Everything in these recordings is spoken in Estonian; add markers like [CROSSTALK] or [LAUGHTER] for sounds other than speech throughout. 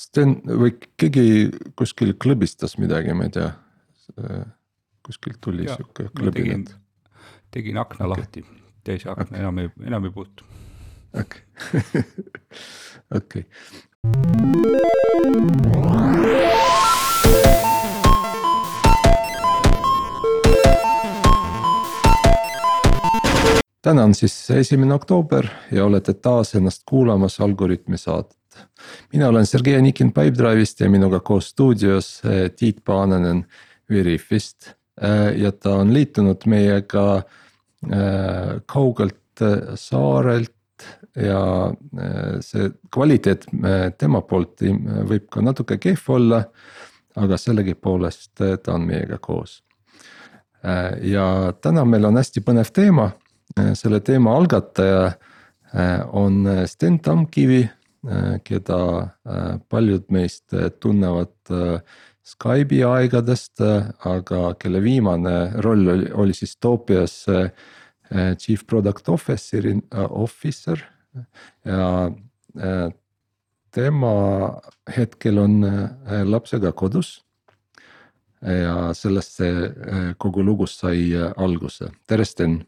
Sten või keegi kuskil klõbistas midagi, ma ei tea. kuskilt tuli Jaa, sihuke ma tegin, akna okay. lahti, teise akna okay. enam ei, enam ei puutu. okei, okei. täna on siis esimene oktoober ja olete taas ennast kuulamas Algorütmi saadet. Mina olen Sergei Nikin Pipedrive'ist ja minuga koos stuudios eh, Tiit Paananen Veriffist Eh, ja ta on liitunud meiega eh, kaugelt saarelt ja see kvaliteet tema poolt võib ka natuke kehv olla. aga sellegipoolest ta on meiega koos. ja täna meil on hästi põnev teema, selle teema algataja on Sten Tamkivi, keda eh, paljud meist eh, tunnevad Skype'i aegadest, aga kelle viimane roll oli, oli siis Topias eh, chief product officer'i, officer ja tema hetkel on lapsega kodus. ja sellest see kogu lugu sai alguse, tere Sten.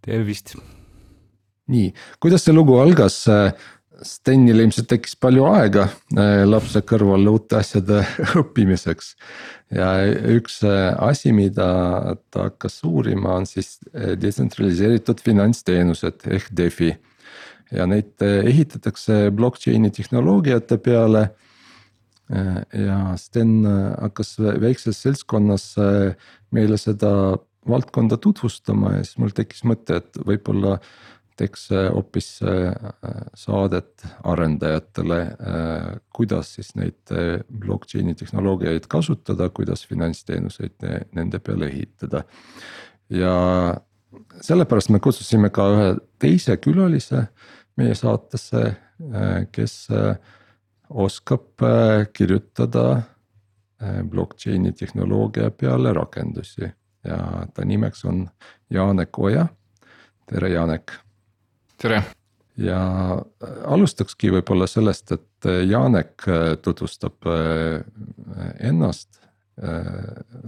tervist. nii, kuidas see lugu algas? Stenil ilmselt tekkis palju aega eh, lapse kõrval uute asjade [LAUGHS] õppimiseks. ja üks eh, asi, mida ta hakkas uurima, on siis eh, detsentraliseeritud finantsteenused ehk DeFi. ja neid eh, ehitatakse blockchain'i tehnoloogiate peale. ja Sten hakkas vä- väikses seltskonnas meile seda valdkonda tutvustama ja siis mul tekkis mõte, et võib-olla teeks eh, hoopis eh, saadet arendajatele, kuidas siis neid blockchain'i tehnoloogiaid kasutada, kuidas finantsteenuseid ne- nende peale ehitada. ja sellepärast me kutsusime ka ühe teise külalise meie saatesse, kes oskab kirjutada blockchain'i tehnoloogia peale rakendusi ja ta nimeks on Janek Oja. tere, Janek tere, ja äh, alustakski võib-olla sellest, et äh, Janek äh, tutvustab ennast.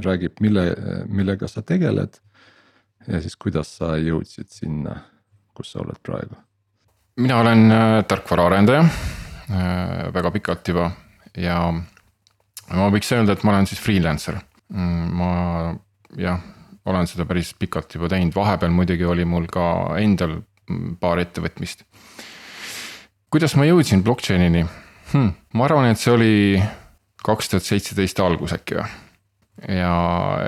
räägib, mille, millega sa tegeled. ja siis, kuidas sa jõudsid sinna, kus sa oled praegu. mina olen tarkvaraarendaja väga pikalt juba ja ma võiks öelda, et ma olen siis freelancer. ma jah, olen seda päris pikalt juba teinud, vahepeal muidugi oli mul ka endal mm, paar ettevõtmist. kuidas ma jõudsin blockchain'ini hm,? ma arvan, et see oli kaks tuhat seitseteist algus äkki või ja,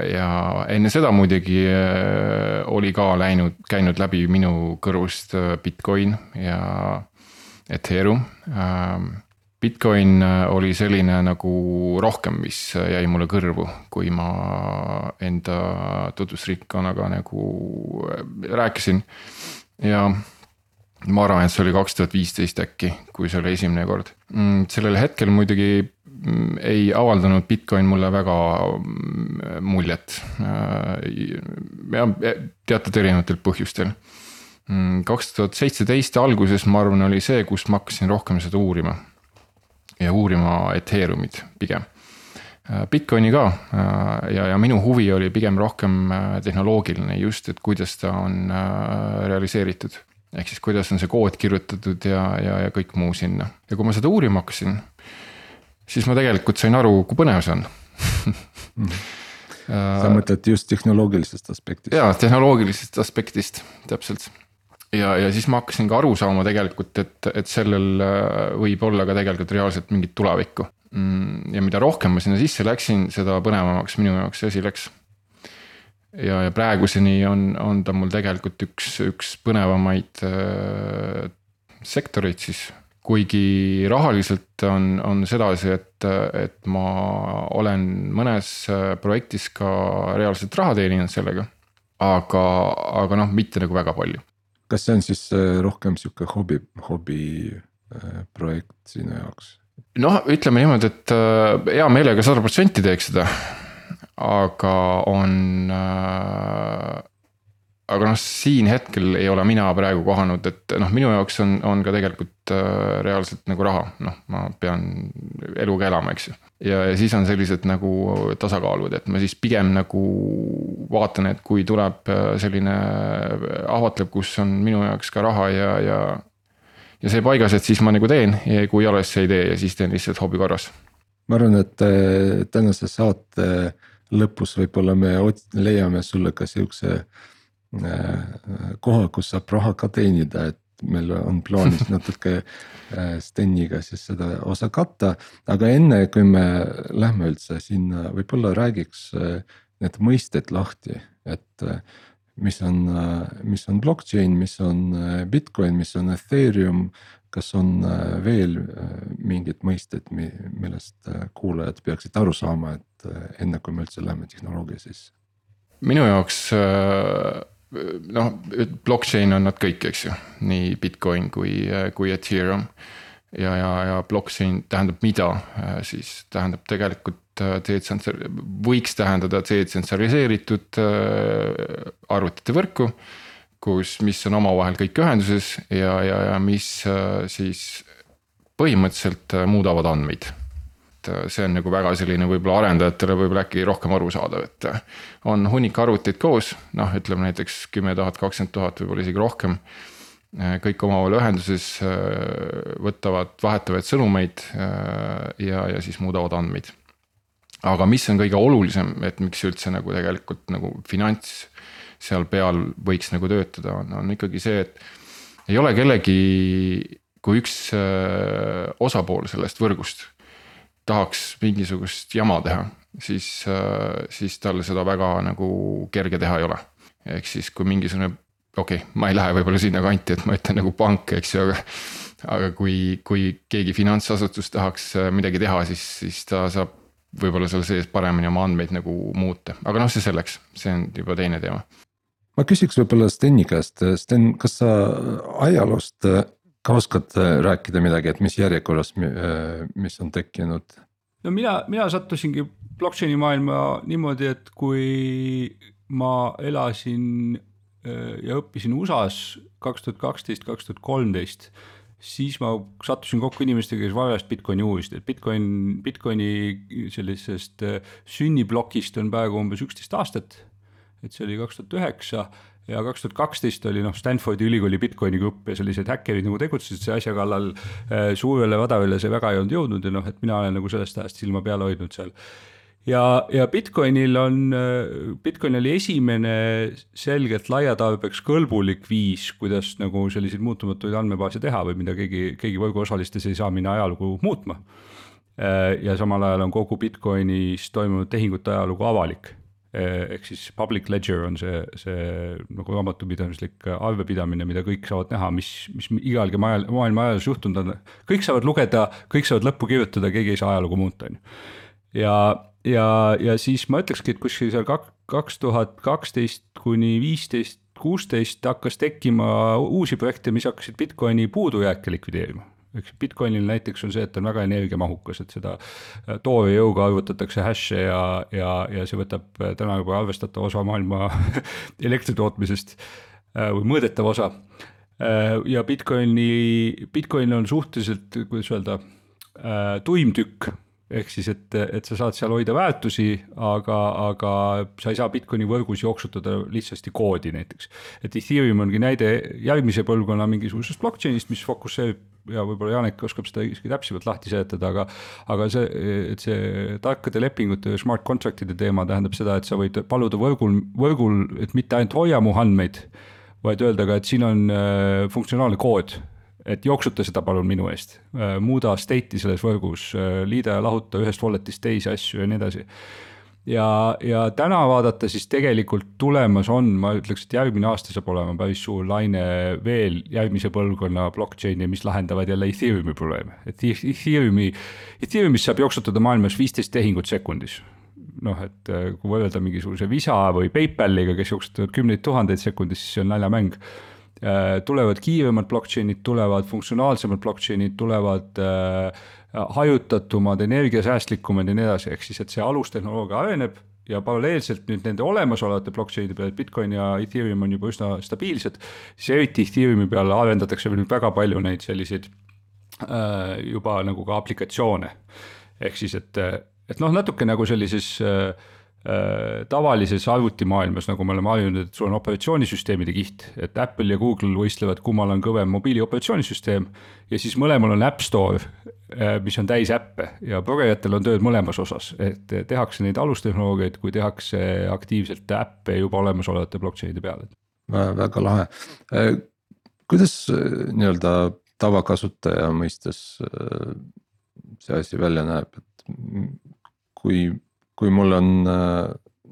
ja enne seda muidugi äh, oli ka läinud, käinud läbi minu kõrvust äh, Bitcoin ja Ethereum. Bitcoin äh, oli selline nagu rohkem, mis jäi mulle kõrvu, kui ma enda tutvusringkonnaga nagu rääkisin. Ja ma arvan, et see oli kaks tuhat viisteist äkki, kui see oli esimene kord. sellel hetkel muidugi mm, ei avaldanud Bitcoin mulle väga mm, muljet. ja teatud erinevatel põhjustel. kaks tuhat seitseteist alguses, ma arvan, oli see, kus ma hakkasin rohkem seda uurima. ja uurima Ethereumit pigem. Bitcoini ka ja, ja minu huvi oli pigem rohkem äh, tehnoloogiline just, et kuidas ta on äh, realiseeritud ehk siis kuidas on see kood kirjutatud ja, ja, ja kõik muu sinna ja kui ma seda uurima hakkasin, siis ma tegelikult sain aru, kui põnev see on [LAUGHS] sa mõtled just tehnoloogilisest aspektist. jaa, tehnoloogilisest aspektist täpselt. ja, ja siis ma hakkasin ka aru saama tegelikult, et, et sellel äh, võib olla ka tegelikult reaalselt mingit tulevikku. Ja mida rohkem ma sinna sisse läksin, seda põnevamaks minu jaoks see asi läks. ja, ja praeguseni on, on ta mul tegelikult üks, üks põnevamaid äh, sektoreid siis. kuigi rahaliselt on, on sedasi, et, et ma olen mõnes äh, projektis ka reaalselt raha teeninud sellega. aga, aga noh, mitte nagu väga palju. kas see on siis äh, rohkem sihuke hobi, hobiprojekt sinu jaoks? noh, ütleme niimoodi, et äh, hea meelega sada protsenti teeks seda. aga on äh, aga noh, siin hetkel ei ole mina praegu kohanud, et noh, minu jaoks on, on ka tegelikult äh, reaalselt nagu raha, noh, ma pean eluga elama, eks ju. ja, ja siis on sellised nagu tasakaalud, et ma siis pigem nagu vaatan, et kui tuleb äh, selline ahvatlev, kus on minu jaoks ka raha ja, ja. Ja see paigas, et siis ma nagu teen ja kui siis ei tee ja siis teen lihtsalt hobi korras. ma arvan, et äh, tänase saate lõpus võib-olla me leiame sulle ka siukse Äh, koha, kus saab raha ka teenida, et meil on plaanis [LAUGHS] natuke äh, Steniga siis seda osa katta. aga enne kui me lähme üldse sinna, võib-olla räägiks need mõisted lahti, et mis on, mis on blockchain, mis on Bitcoin, mis on Ethereum. kas on veel mingid mõisted, millest kuulajad peaksid aru saama, et enne kui me üldse läheme tehnoloogia sisse? minu jaoks noh, blockchain on nad kõik, eks ju, nii Bitcoin kui, kui Ethereum. Ja, ja, ja blockchain tähendab mida, siis tähendab tegelikult detsensor-, võiks tähendada detsentraliseeritud äh, arvutite võrku. kus, mis on omavahel kõik ühenduses ja, ja, ja mis äh, siis põhimõtteliselt äh, muudavad andmeid äh, see on nagu väga selline võib-olla arendajatele võib-olla äkki rohkem arusaadav, et äh, on hunnik arvuteid koos, noh, ütleme näiteks kümme tuhat, kakskümmend tuhat, võib-olla isegi rohkem. Äh, kõik omavahel ühenduses võtavad, vahetavad sõnumeid ja, ja siis muudavad andmeid. aga mis on kõige olulisem, et miks üldse nagu tegelikult nagu finants seal peal võiks nagu töötada, on, on ikkagi see, et ei ole kellegi kui üks osapool sellest võrgust tahaks mingisugust jama teha, siis, äh, siis tal seda väga nagu kerge teha ei ole. ehk siis, kui mingisugune, okei okay,, ma ei lähe võib-olla sinna kanti, et ma ütlen nagu pank, eks ju, aga. aga kui, kui keegi finantsasutus tahaks äh, midagi teha, siis, siis ta saab võib-olla seal sees paremini oma andmeid nagu muuta, aga noh, see selleks, see on juba teine teema. ma küsiks võib-olla Steni käest, Sten, kas sa ajaloost ka oskad äh, rääkida midagi, et mis järjekorras, äh, mis on tekkinud? no mina, mina sattusingi blockchain'i maailma niimoodi, et kui ma elasin äh, ja õppisin USA-s kaks tuhat kaksteist, kaks tuhat kolmteist siis ma sattusin kokku inimestega, kes vajast Bitcoini uurisid, et Bitcoin, Bitcoini sellisest sünniplokist on praegu umbes üksteist aastat. et see oli kaks tuhat üheksa ja kaks tuhat kaksteist oli noh, Stanfordi ülikooli Bitcoini grupp ja sellised häkkerid nagu tegutsesid selle asja kallal äh, suurele vadavile see väga ei olnud jõudnud ja noh, et mina olen nagu sellest ajast silma peal hoidnud seal. Ja, ja Bitcoinil on, äh, Bitcoin oli esimene selgelt laiatarbeks kõlbulik viis, kuidas nagu selliseid muutumatuid andmebaase teha või mida keegi, keegi võrguosalistes ei saa minna ajalugu muutma. Äh, ja samal ajal on kogu Bitcoinis toimunud tehingute ajalugu avalik Eh, ehk siis public ledger on see, see nagu raamatupidamislik arvepidamine, mida kõik saavad näha, mis, mis igalgi maailma ajaloos juhtunud on. kõik saavad lugeda, kõik saavad lõppu kirjutada, keegi ei saa ajalugu muuta, on ju. ja, ja, ja siis ma ütlekski, et kuskil seal kaks tuhat kaksteist kuni viisteist, kuusteist hakkas tekkima uusi projekte, mis hakkasid Bitcoini puudujääke likvideerima eks Bitcoinil näiteks on see, et on väga energiamahukas, et seda äh, toore jõuga arvutatakse hash'e ja, ja, ja see võtab äh, täna juba arvestatava osa maailma [LAUGHS] elektri tootmisest äh, või mõõdetav osa. ja Bitcoini, Bitcoin on suhteliselt, kuidas öelda, tuim tükk ehk siis, et, et sa saad seal hoida väärtusi, aga, aga sa ei saa Bitcoini võrgus jooksutada lihtsasti koodi näiteks. et Ethereum ongi näide järgmise põlvkonna mingisugusest blockchain'ist, mis fokusseerib ja võib-olla Janek oskab seda isegi täpsemalt lahti seletada, aga aga see, et see tarkade lepingute ja smart contract'ide teema tähendab seda, et sa võid paluda võrgul, võrgul, et mitte ainult hoia mu andmeid, vaid öelda ka, et siin on äh, funktsionaalne kood et jooksuta seda palun minu eest, äh, muuda state'i selles võrgus, äh, liida ja lahuta ühest wallet'ist teisi asju ja nii edasi. ja, ja täna vaadata siis tegelikult tulemas on, ma ütleks, et järgmine aasta saab olema päris suur laine veel järgmise põlvkonna blockchain'i, mis lahendavad jälle Ethereumi probleeme, et Ethereumi, Ethereumist saab jooksutada maailmas viisteist tehingut sekundis. Noh, et äh, kui võrrelda mingisuguse Visa või PayPaliga, kes jooksutavad kümneid tuhandeid sekundis, siis see on naljamäng tulevad kiiremad blockchain'id, tulevad funktsionaalsemad blockchain'id, tulevad äh, hajutatumad, energiasäästlikumad ja nii edasi, ehk siis, et see alustehnoloogia areneb ja paralleelselt nüüd nende olemasolevate blockchain'ide peal, Bitcoin ja Ethereum on juba üsna stabiilsed, siis eriti Ethereumi peal arendatakse nüüd väga palju neid selliseid äh, juba nagu ka aplikatsioone. ehk siis, et, et noh, natuke nagu sellises äh, Äh, tavalises arvutimaailmas, nagu me oleme harjunud, et sul on operatsioonisüsteemide kiht, et Apple ja Google võistlevad, kummal on kõvem mobiiliooperatsioonisüsteem. ja siis mõlemal on App Store, äh, mis on täis äppe ja progejatel on tööd mõlemas osas, et tehakse neid alustehnoloogiaid, kui tehakse aktiivselt äppe juba olemasolevate blockchain'ide peale. väga lahe, äh, kuidas nii-öelda tavakasutaja mõistes see asi välja näeb, et kui kui mul on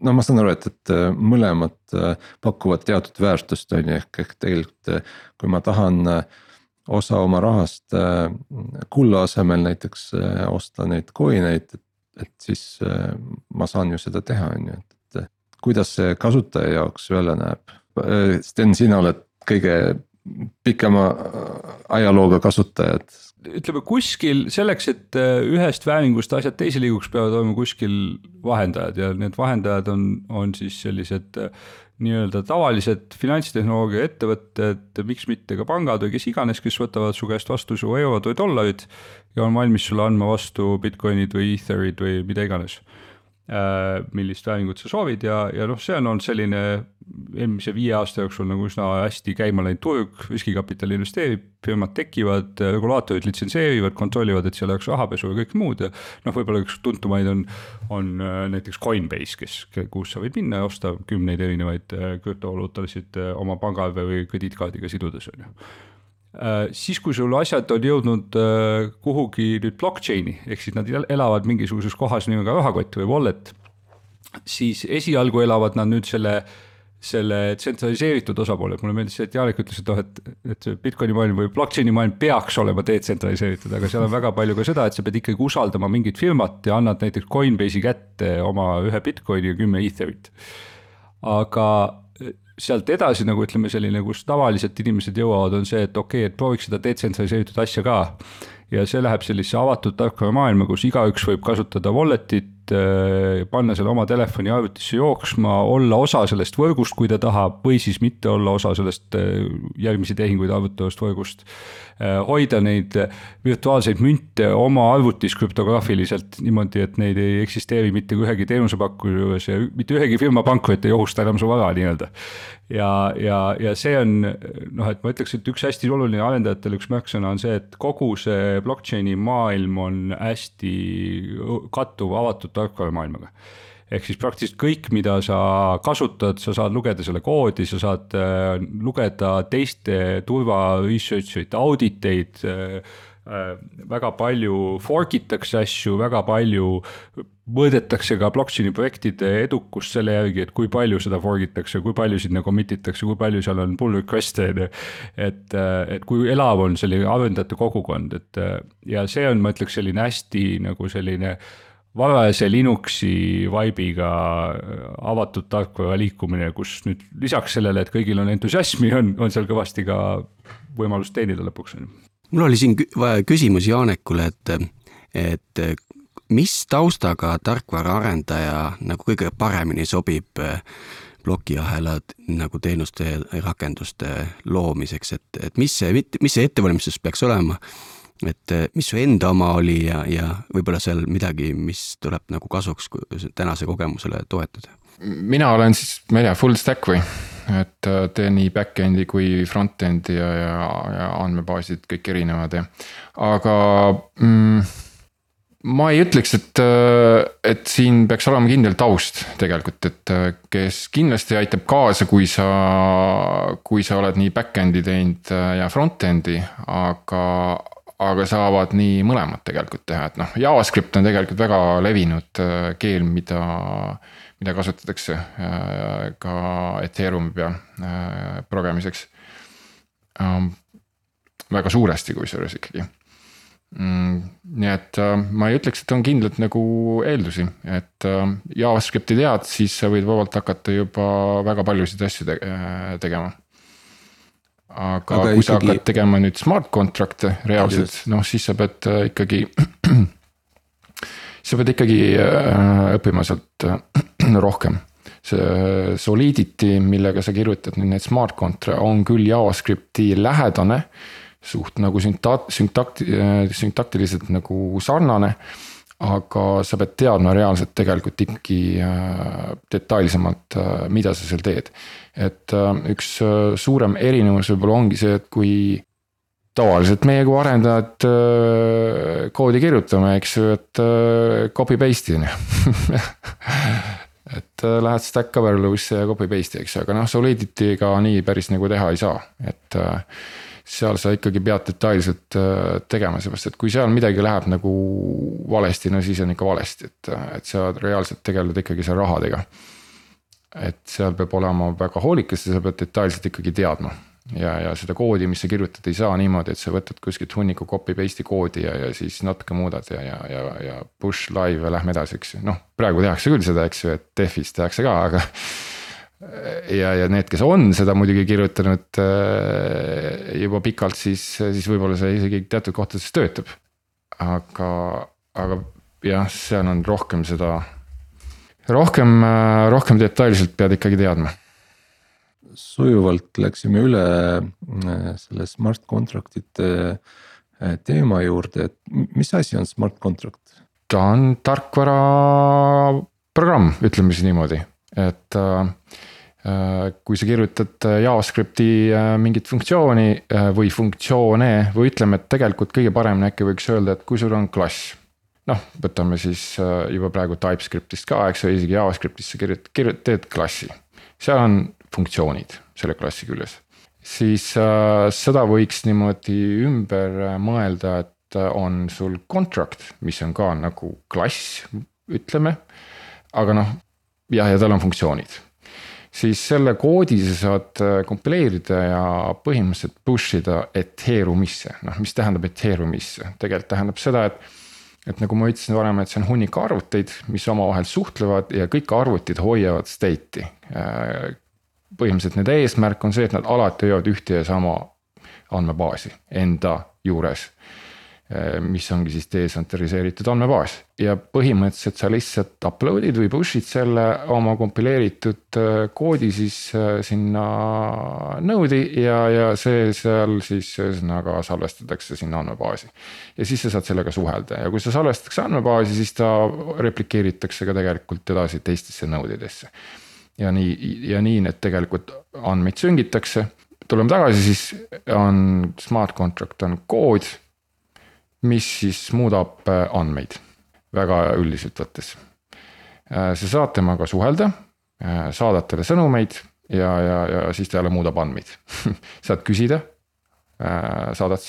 no ma saan aru, et, et mõlemad pakuvad teatud väärtust, on ju, ehk, ehk tegelikult kui ma tahan osa oma rahast kulla asemel näiteks osta neid coin eid, et, et siis ma saan ju seda teha, on ju, et kuidas see kasutaja jaoks välja näeb? Sten, sina oled kõige pikema ajalooga kasutajad. Ütleme kuskil selleks, et äh, ühest vääringust asjad teise liiguks, peavad olema kuskil vahendajad ja need vahendajad on, on siis sellised äh, nii-öelda tavalised finantstehnoloogia ettevõtted, miks mitte ka pangad või kes iganes, kes võtavad su käest vastu su eurod või dollarid ja on valmis sulle andma vastu Bitcoinid või Etherid või mida iganes. Äh, millist vääringut sa soovid ja, ja noh, see on olnud selline eelmise viie aasta jooksul nagu üsna hästi käima läinud turg, riskikapital investeerib, firmad tekivad, regulaatorid litsenseerivad, kontrollivad, et seal oleks rahapesu ja kõik muud. ja noh, võib-olla üks tuntumaid on, on äh, näiteks Coinbase, kes, kus sa võid minna ja osta kümneid erinevaid äh, krüptovaluutasid oma pangaarve või krediitkaardiga sidudes, on ju. Äh, siis, kui sul asjad on jõudnud äh, kuhugi nüüd blockchain'i, ehk siis nad elavad mingisuguses kohas nimega rahakott või wallet, siis esialgu elavad nad nüüd selle, selle tsentraliseeritud osapoole, mulle meeldis see, et Janek ütles, et noh, et, et Bitcoini maailm või blockchain'i maailm peaks olema detsentraliseeritud, aga seal on väga palju ka seda, et sa pead ikkagi usaldama mingit firmat ja annad näiteks Coinbase'i kätte oma ühe Bitcoini ja kümme Etherit. aga sealt edasi nagu ütleme, selline, kus tavaliselt inimesed jõuavad, on see, et okei okay,, et prooviks seda detsentraliseeritud asja ka. ja see läheb sellisesse avatud tarkvara maailma, kus igaüks võib kasutada wallet'it, Äh, panna selle oma telefoni arvutisse jooksma, olla osa sellest võrgust, kui ta tahab, või siis mitte olla osa sellest äh, järgmisi tehinguid arvutavast võrgust. Äh, hoida neid virtuaalseid münte oma arvutis krüptograafiliselt niimoodi, et neid ei eksisteeri mitte ühegi teenusepakkuja juures ja mitte ühegi firma pankrot ei ohusta enam su vara nii-öelda ja, ja, ja see on noh, et ma ütleks, et üks hästi oluline arendajatele üks märksõna on see, et kogu see blockchain'i maailm on hästi kattuv avatud tarkvaramaailmaga ehk siis praktiliselt kõik, mida sa kasutad, sa saad lugeda selle koodi, sa saad äh, lugeda teiste turva research ite, auditeid äh, äh,. väga palju fork itakse asju, väga palju mõõdetakse ka blockchain'i projektide edukust selle järgi, et kui palju seda fork itakse, kui palju sinna commit itakse, kui palju seal on pull request'e on ju. et, et kui elav on selline arendajate kogukond, et ja see on, ma ütleks, selline hästi nagu selline varajase Linuxi vibe'iga avatud tarkvara liikumine, kus nüüd lisaks sellele, et kõigil on entusiasmi, on, on seal kõvasti ka võimalust teenida lõpuks mul oli siin küsimus Janekule, et, et mis taustaga tarkvaraarendaja nagu kõige paremini sobib eh, plokiahela nagu teenuste ja rakenduste loomiseks, et, et mis see, mis see ettevalmistus peaks olema? Et eh, mis su enda oma oli ja, ja võib-olla seal midagi, mis tuleb nagu kasuks tänase kogemusele toetada? mina olen siis, ma ei tea, full stack või, et eh, teen nii back-end'i kui front-end'i ja, ja, ja andmebaasid kõik erinevad ja, aga mm, ma ei ütleks, et, et siin peaks olema kindel taust tegelikult, et kes kindlasti aitab kaasa, kui sa, kui sa oled nii back-end'i teinud ja front-end'i, aga, aga saavad nii mõlemat tegelikult teha, et noh, JavaScript on tegelikult väga levinud keel, mida, mida kasutatakse ka Ethereumi peal progemiseks. väga suuresti kusjuures ikkagi mm,. nii et äh, ma ei ütleks, et on kindlalt nagu eeldusi, et äh, JavaScripti tead, siis sa võid vabalt hakata juba väga paljusid asju te äh, tegema. Aga, aga kui ikkagi... sa hakkad tegema nüüd smart contract'e reaalselt, noh siis sa pead äh, ikkagi [CLEARS THROAT] sa pead ikkagi äh, õppima sealt äh, [CLEARS THROAT] rohkem see Solidity, millega sa kirjutad nüüd neid smart contra'e, on küll JavaScripti lähedane. suht nagu sünta-, süntakti-, süntaktiliselt nagu sarnane. aga sa pead teadma reaalselt tegelikult ikkagi detailsemalt, mida sa seal teed. Et äh, üks suurem erinevus võib-olla ongi see, et kui tavaliselt meie kui arendajad koodi kirjutame, eks ju, et copy paste'i on ju. [LAUGHS] Et äh, lähed Stack Overflow'sse ja copy paste'i, eks aga noh, Solidity'ga nii päris nagu teha ei saa, et äh, seal sa ikkagi pead detailselt äh, tegema, seepärast et kui seal midagi läheb nagu valesti, no siis on ikka valesti, et, et sa reaalselt tegeled ikkagi seal rahadega. Et seal peab olema väga hoolikas ja sa pead detailselt ikkagi teadma ja, ja seda koodi, mis sa kirjutad, ei saa niimoodi, et sa võtad kuskilt hunniku copy paste'i koodi ja, ja siis natuke muudad ja, ja, ja, ja push live ja lähme edasi, eks ju, noh, praegu tehakse küll seda, eks ju, et Defis tehakse ka, aga. [LAUGHS] ja, ja need, kes on seda muidugi kirjutanud äh, juba pikalt, siis, siis võib-olla see isegi teatud kohtades töötab. aga, aga jah, seal on rohkem seda, rohkem, äh, rohkem detailselt pead ikkagi teadma sujuvalt läksime üle äh, selle smart contract'ite äh, teema juurde, et mis asi on smart contract? ta on tarkvaraprogramm, ütleme siis niimoodi, et kui sa kirjutad JavaScripti mingit funktsiooni või funktsioone või ütleme, et tegelikult kõige paremini äkki võiks öelda, et kui sul on klass. Noh, võtame siis juba praegu TypeScriptist ka, eks ju, isegi JavaScriptis sa kirjutad, kirjutad, teed klassi. seal on funktsioonid selle klassi küljes. siis äh, seda võiks niimoodi ümber äh, mõelda, et äh, on sul contract, mis on ka nagu klass, ütleme. aga noh, jah, ja tal on funktsioonid siis selle koodi sa saad äh, kompileerida ja põhimõtteliselt push ida Ethereumisse, noh, mis tähendab Ethereumisse, tegelikult tähendab seda, et. Et nagu ma ütlesin varem, et see on hunnik arvuteid, mis omavahel suhtlevad ja kõik arvutid hoiavad state'i põhimõtteliselt nende eesmärk on see, et nad alati hoiavad ühte ja sama andmebaasi enda juures. Eh, mis ongi siis detsentraliseeritud andmebaas ja põhimõtteliselt sa lihtsalt upload'id või push'id selle oma kompileeritud eh, koodi siis eh, sinna node'i ja, ja see seal siis ühesõnaga salvestatakse sinna andmebaasi. ja siis sa saad sellega suhelda ja kui see salvestatakse andmebaasi, siis ta replikeeritakse ka tegelikult edasi teistesse node idesse ja nii, ja nii need tegelikult andmeid süngitakse. tuleme tagasi, siis on smart contract on kood, mis siis muudab äh, andmeid väga üldiselt võttes. Äh, sa saad temaga suhelda, äh, saadad talle sõnumeid ja, ja, ja siis ta jälle muudab andmeid [LAUGHS] saad küsida saadad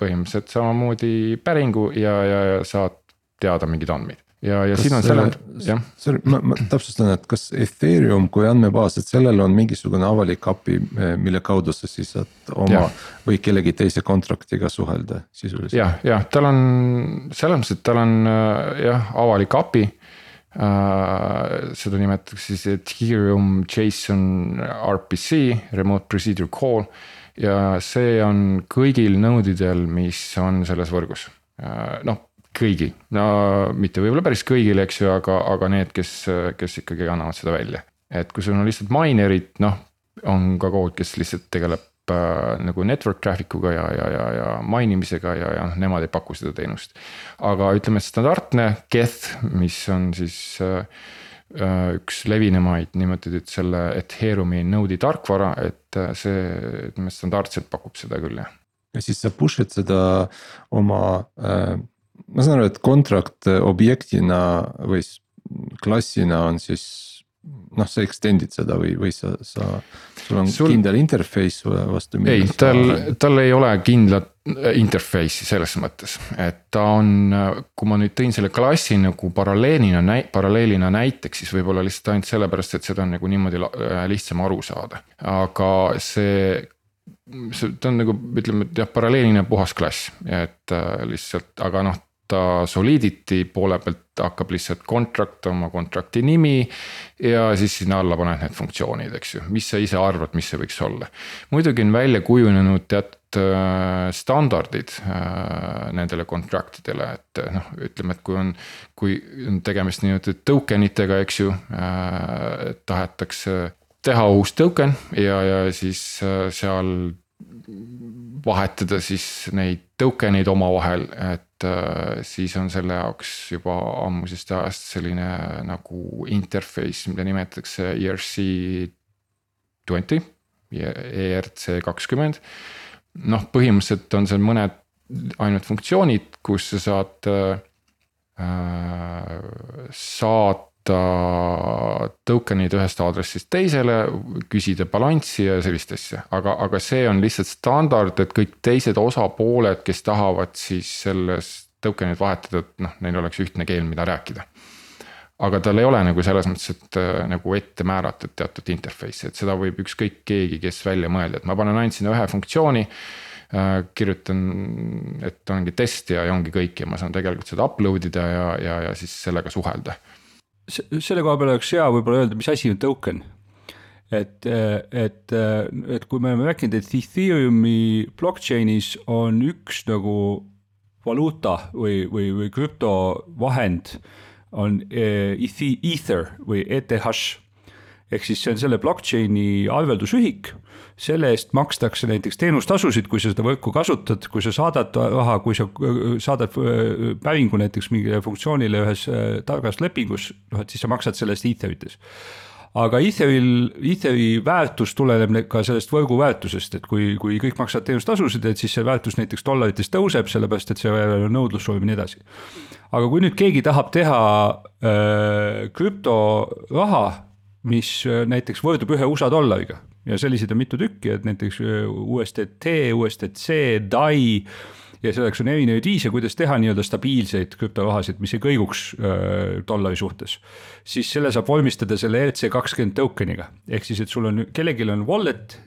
põhimõtteliselt samamoodi päringu ja, ja, ja saad teada mingeid andmeid ja, ja kas, siin on selle, jah. Sorry, ma, ma täpsustan, et kas Ethereum kui andmebaas, et sellel on mingisugune avalik API, mille kaudu sa siis saad oma ja. või kellegi teise contract'iga suhelda sisuliselt. jah, jah, tal on selles mõttes, et tal on jah, avalik API Uh, seda nimetatakse siis Ethereum JSON RPC, Remote Procedure Call. ja see on kõigil node idel, mis on selles võrgus noh kõigil, no mitte võib-olla päris kõigil, eks ju, aga, aga need, kes, kes ikkagi annavad seda välja. et kui sul on lihtsalt minerid, noh, on ka kood, kes lihtsalt tegeleb äh, nagu network traffic uga ja, ja, ja, ja mainimisega ja, ja noh, nemad ei paku seda teenust. aga ütleme, standardne Geth, mis on siis äh, äh üks levinumaid niimoodi, et selle Ethereumi node'i tarkvara, et äh, see, ütleme standardselt pakub seda küll, jah. ja siis sa push'id seda oma äh ma saan aru, et contract objektina või klassina on siis noh, sa extend'id seda või, või sa, sa, sul on sul... kindel interface vastu. ei, tal, tal ei ole kindlat interface'i selles mõttes, et ta on, kui ma nüüd tõin selle klassi nagu paralleelina, paralleelina näiteks, siis võib-olla lihtsalt ainult sellepärast, et seda on nagu niimoodi lihtsam aru saada, aga see see, ta on nagu ütleme, et jah, paralleelina puhas klass, et äh, lihtsalt, aga noh ta Solidity poole pealt hakkab lihtsalt contract oma contract'i nimi. ja siis sinna alla paned need funktsioonid, eks ju, mis sa ise arvad, mis see võiks olla. muidugi on välja kujunenud teatud äh, standardid äh, nendele contract idele, et noh, ütleme, et kui on. kui on tegemist nii-öelda token itega, eks ju äh,, tahetakse teha uus token ja, ja siis äh, seal vahetada siis neid token eid omavahel, et äh, siis on selle jaoks juba ammusest ajast selline nagu interface, mida nimetatakse ERC twenty, ERC kakskümmend. noh, põhimõtteliselt on seal mõned ainult funktsioonid, kus sa saad äh,, saad saata token'id ühest aadressist teisele, küsida balanssi ja sellist asja, aga, aga see on lihtsalt standard, et kõik teised osapooled, kes tahavad siis selles token'it vahetada, et noh, neil oleks ühtne keel, mida rääkida. aga tal ei ole nagu selles mõttes, et äh, nagu ette määratud teatud interface'i, et seda võib ükskõik keegi, kes välja mõelda, et ma panen ainult sinna ühe funktsiooni äh, kirjutan, et ongi test ja, ja ongi kõik ja ma saan tegelikult seda upload ida ja, ja, ja siis sellega suhelda selle koha peal oleks hea võib-olla öelda, mis asi on token. et, et, et kui me oleme rääkinud, et Ethereumi blockchain'is on üks nagu valuuta või, või, või krüptovahend on Ether või ETH ehk siis see on selle blockchain'i arveldusühik selle eest makstakse näiteks teenustasusid, kui sa seda võrku kasutad, kui sa saadad raha, kui sa saadad äh, päringu näiteks mingile funktsioonile ühes äh, targas lepingus, noh et siis sa maksad selle eest Etherites aga Etheril, Etheri väärtus tuleneb ka sellest võrgu väärtusest, et kui, kui kõik maksavad teenustasusid, et siis see väärtus näiteks dollarites tõuseb, sellepärast et see nõudlus soovib ja nii edasi. aga kui nüüd keegi tahab teha äh, krüptoraha, mis äh, näiteks võrdub ühe USA dollariga ja selliseid on mitu tükki, et näiteks äh, USDT, USDC, DAI ja selleks on erinevaid viise, kuidas teha nii-öelda stabiilseid krüptorahasid, mis ei kõiguks äh, dollari suhtes. siis selle saab vormistada selle ERC kakskümmend token'iga, ehk siis, et sul on, kellelgi on wallet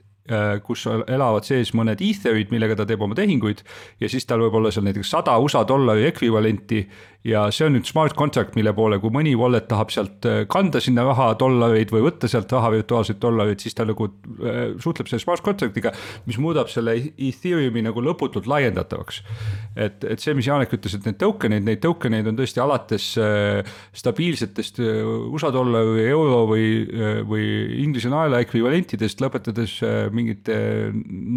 kus elavad sees mõned etherid, millega ta teeb oma tehinguid ja siis tal võib olla seal näiteks sada USA dollari ekvivalenti ja see on nüüd smart contract, mille poole, kui mõni wallet tahab sealt äh, kanda sinna raha, dollareid või võtta sealt raha, virtuaalseid dollareid, siis ta nagu äh, suhtleb selle smart contract'iga, mis muudab selle Ethereumi nagu lõputult laiendatavaks. et, et see, mis Janek ütles, et need token'id, neid token'eid on tõesti alates äh, stabiilsetest USA dollari, euro või, või Inglise naela ekvivalentidest, lõpetades mingite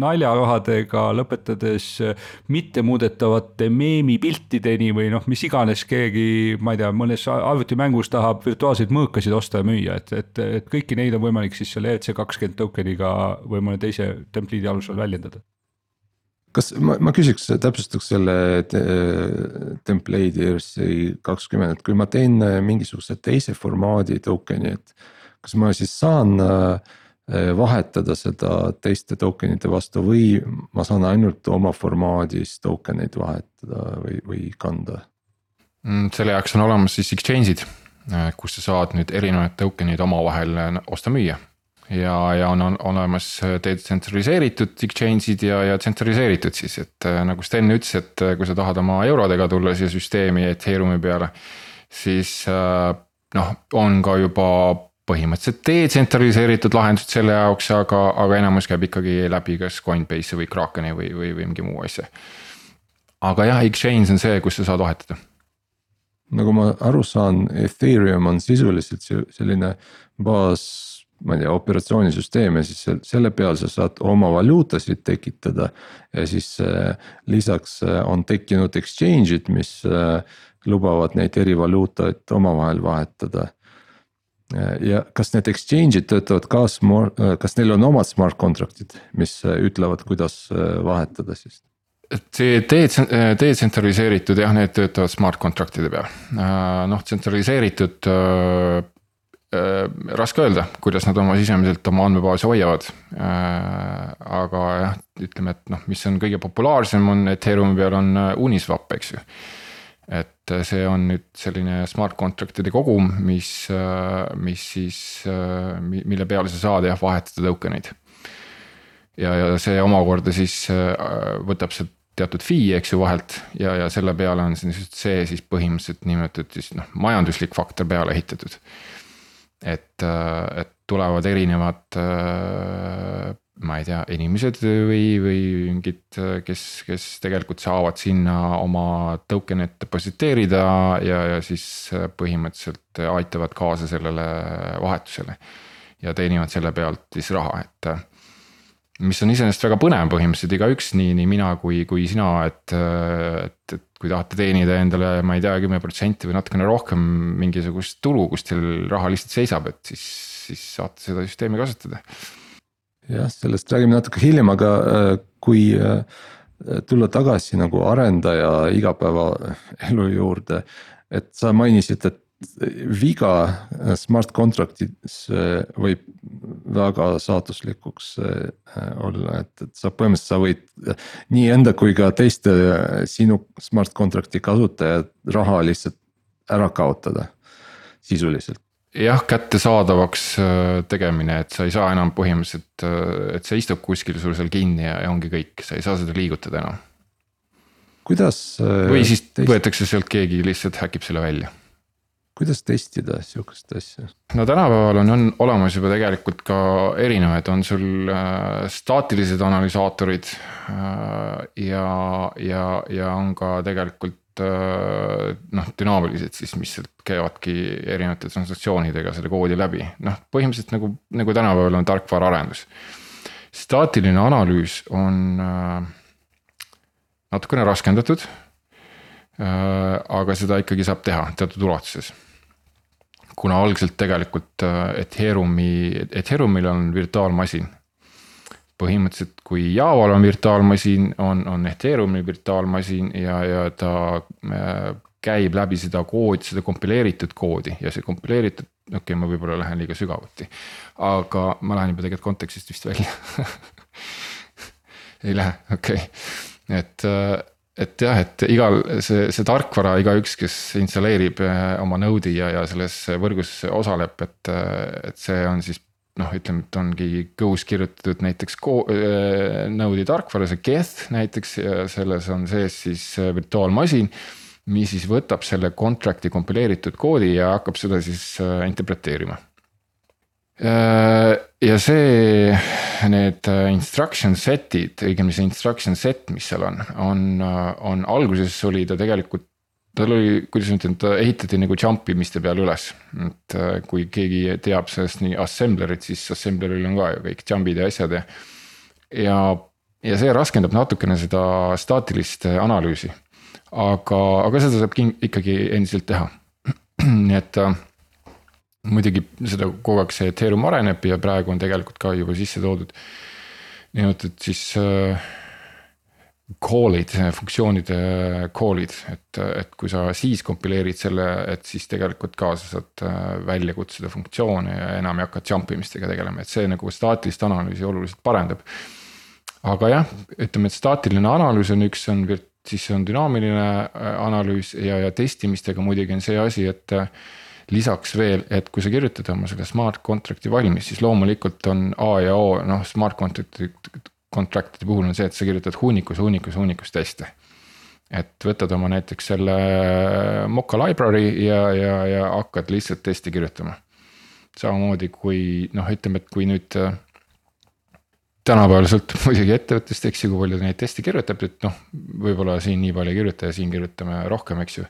naljarahadega, lõpetades mittemuudetavate meemipiltideni või noh, mis iganes keegi, ma ei tea, mõnes arvutimängus tahab virtuaalseid mõõkasid osta ja müüa, et, et, et kõiki neid on võimalik siis selle ERC kakskümmend tokeniga või mõne teise templiidi alusel väljendada kas ma, ma küsiks, täpsustaks selle template'i ERC kakskümmend, et kui ma teen mingisuguse teise formaadi token'i, et. kas ma siis saan äh, vahetada seda teiste tokenite vastu või ma saan ainult oma formaadis token eid vahetada või, või kanda? Mm, selle jaoks on olemas siis exchange'id, äh, kus sa saad nüüd erinevaid token'id omavahel äh, osta-müüa. ja, ja on, on olemas detsentraliseeritud exchange'id ja, ja tsentraliseeritud siis, et nagu Sten ütles, et kui sa tahad oma eurodega tulla siia süsteemi Ethereumi peale. siis noh, on ka juba põhimõtteliselt detsentraliseeritud lahendused selle jaoks, aga, aga enamus käib ikkagi läbi kas Coinbase'i või Krakeni või, või, või mingi muu asja. aga jah, exchange on see, kus sa saad vahetada nagu ma aru saan, Ethereum on sisuliselt selline baas, ma ei tea, operatsioonisüsteem ja siis selle peal sa saad oma valuutasid tekitada. ja siis äh, lisaks äh, on tekkinud exchange'id, mis äh, lubavad neid eri valuutaid omavahel vahetada. Ja kas need exchange'id töötavad ka smart, kas neil on omad smart contract'id, mis ütlevad, kuidas vahetada siis? see detsentraliseeritud jah, need töötavad smart contract'ide peal, äh, noh tsentraliseeritud äh, äh,. raske öelda, kuidas nad oma sisemiselt oma andmebaasi hoiavad äh,. aga jah, ütleme, et noh, mis on kõige populaarsem, on Ethereumi peal on äh, Uniswap, eks ju. Et see on nüüd selline smart contract'ide kogum, mis, mis siis, mille peale sa saad jah vahetada token eid ja, ja see omakorda siis võtab sealt teatud fee, eks ju, vahelt ja, ja selle peale on siis see siis põhimõtteliselt nimetatud siis noh, majanduslik faktor peale ehitatud. et, et tulevad erinevad ma ei tea, inimesed või, või mingid, kes, kes tegelikult saavad sinna oma token'it depositeerida ja, ja siis põhimõtteliselt aitavad kaasa sellele vahetusele. ja teenivad selle pealt siis raha, et mis on iseenesest väga põnev põhimõtteliselt igaüks, nii, nii mina kui, kui sina, et, et, et kui tahate teenida endale, ma ei tea, kümme protsenti või natukene rohkem mingisugust tulu, kus teil raha lihtsalt seisab, et siis, siis saate seda süsteemi kasutada jah, sellest räägime natuke hiljem, aga äh, kui äh, tulla tagasi nagu arendaja igapäevaelu juurde. et sa mainisid, et viga äh, smart contract'is võib väga saatuslikuks olla, et, et sa põhimõtteliselt sa võid nii enda kui ka teiste sinu smart contract'i kasutajad raha lihtsalt ära kaotada sisuliselt jah, kättesaadavaks äh, tegemine, et sa ei saa enam põhimõtteliselt, äh, et see istub kuskil sul seal kinni ja, ja ongi kõik, sa ei saa seda liigutada enam. kuidas. Äh, või siis test... võetakse sealt keegi lihtsalt häkib selle välja. kuidas testida sihukest asja? no tänapäeval on, on olemas juba tegelikult ka erinevaid, on sul staatilised analüsaatorid ja, ja, ja on ka tegelikult noh, dünaamilised siis, mis sealt käivadki erinevate transaktsioonidega selle koodi läbi, noh põhimõtteliselt nagu, nagu tänapäeval on tarkvaraarendus. staatiline analüüs on äh, natukene raskendatud äh,. aga seda ikkagi saab teha teatud ulatuses. kuna algselt tegelikult äh, Ethereumi, Ethereumil on virtuaalmasin põhimõtteliselt, kui Javal on virtuaalmasin, on, on Ethereumi virtuaalmasin ja, ja ta äh, käib läbi seda koodi, seda kompileeritud koodi ja see kompileeritud, okei okay,, ma võib-olla lähen liiga sügavuti. aga ma lähen juba tegelikult kontekstist vist välja [LAUGHS] ei lähe, okei okay., et, äh, et jah, et igal see, see tarkvara, igaüks, kes installeerib äh, oma node'i ja, ja selles võrgus osaleb, et, et see on siis noh, ütleme, et ongi Go's kirjutatud näiteks äh, Node'i tarkvara, see Geth näiteks ja selles on sees siis äh, virtuaalmasin. mis siis võtab selle contract'i kompileeritud koodi ja hakkab seda siis äh, interpreteerima. ja see, need instruction set'id, õigemini see instruction set, mis seal on, on, on alguses oli ta tegelikult tal oli, kuidas ma ütlen, ta ehitati nagu jump imiste peale üles. et äh, kui keegi teab sellest nii assemblerit, siis assembleril on ka ju kõik jump'id ja asjad ja. ja, ja see raskendab natukene seda staatilist äh, analüüsi. aga, aga seda saab ikkagi endiselt teha. [CLEARS THROAT] nii et äh, muidugi seda kogu aeg see Ethereum areneb ja praegu on tegelikult ka juba sisse toodud. nimetatud siis äh, call'id, funktsioonide call'id, et, et kui sa siis kompileerid selle, et siis tegelikult ka sa saad äh, välja kutsuda funktsioone ja enam ei hakka jump imistega tegelema, et see nagu staatilist analüüsi oluliselt parandab. aga jah, ütleme, et staatiline analüüs on üks, on siis on dünaamiline äh, analüüs ja, ja testimistega muidugi on see asi, et äh, lisaks veel, et kui sa kirjutad oma selle smart contract'i valmis, siis loomulikult on A ja O noh, smart contract'i contract'ide puhul on see, et sa kirjutad hunnikus, hunnikus, hunnikus teste. et võtad oma näiteks selle Mocha library ja, ja, ja hakkad lihtsalt testi kirjutama. samamoodi kui noh, ütleme, et kui nüüd äh, tänapäeval sõltub [LAUGHS] muidugi ettevõttest, eks ju, kui palju ta neid teste kirjutab, et noh, võib-olla siin nii palju ei kirjuta ja siin kirjutame rohkem, eks ju.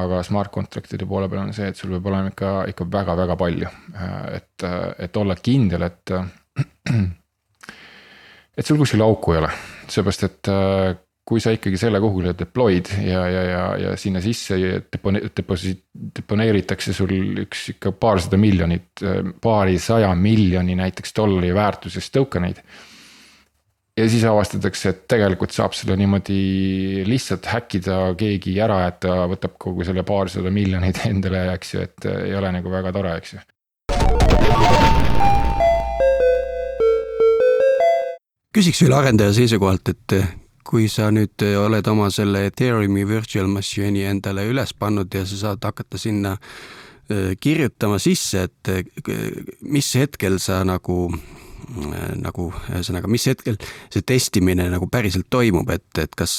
aga smart contract'ide poole peal on see, et sul peab olema ikka, ikka väga-väga palju, äh, et, et olla kindel, et [CLEARS THROAT] et sul kuskil auku ei ole, seepärast et äh, kui sa ikkagi selle kuhugile deploy'd ja, ja, ja, ja sinna sisse depone-, deposi-, deponeeritakse sul üks ikka paarsada miljonit, äh, paarisaja miljoni näiteks dollari väärtuses token eid. ja siis avastatakse, et tegelikult saab selle niimoodi lihtsalt häkkida keegi ära, et ta võtab kogu selle paarsada miljonit endale, eks ju, et äh, ei ole nagu väga tore, eks ju küsiks veel arendaja seisukohalt, et kui sa nüüd oled oma selle Ethereumi virtual machine'i endale üles pannud ja sa saad hakata sinna äh, kirjutama sisse, et mis hetkel sa nagu nagu ühesõnaga, mis hetkel see testimine nagu päriselt toimub, et, et kas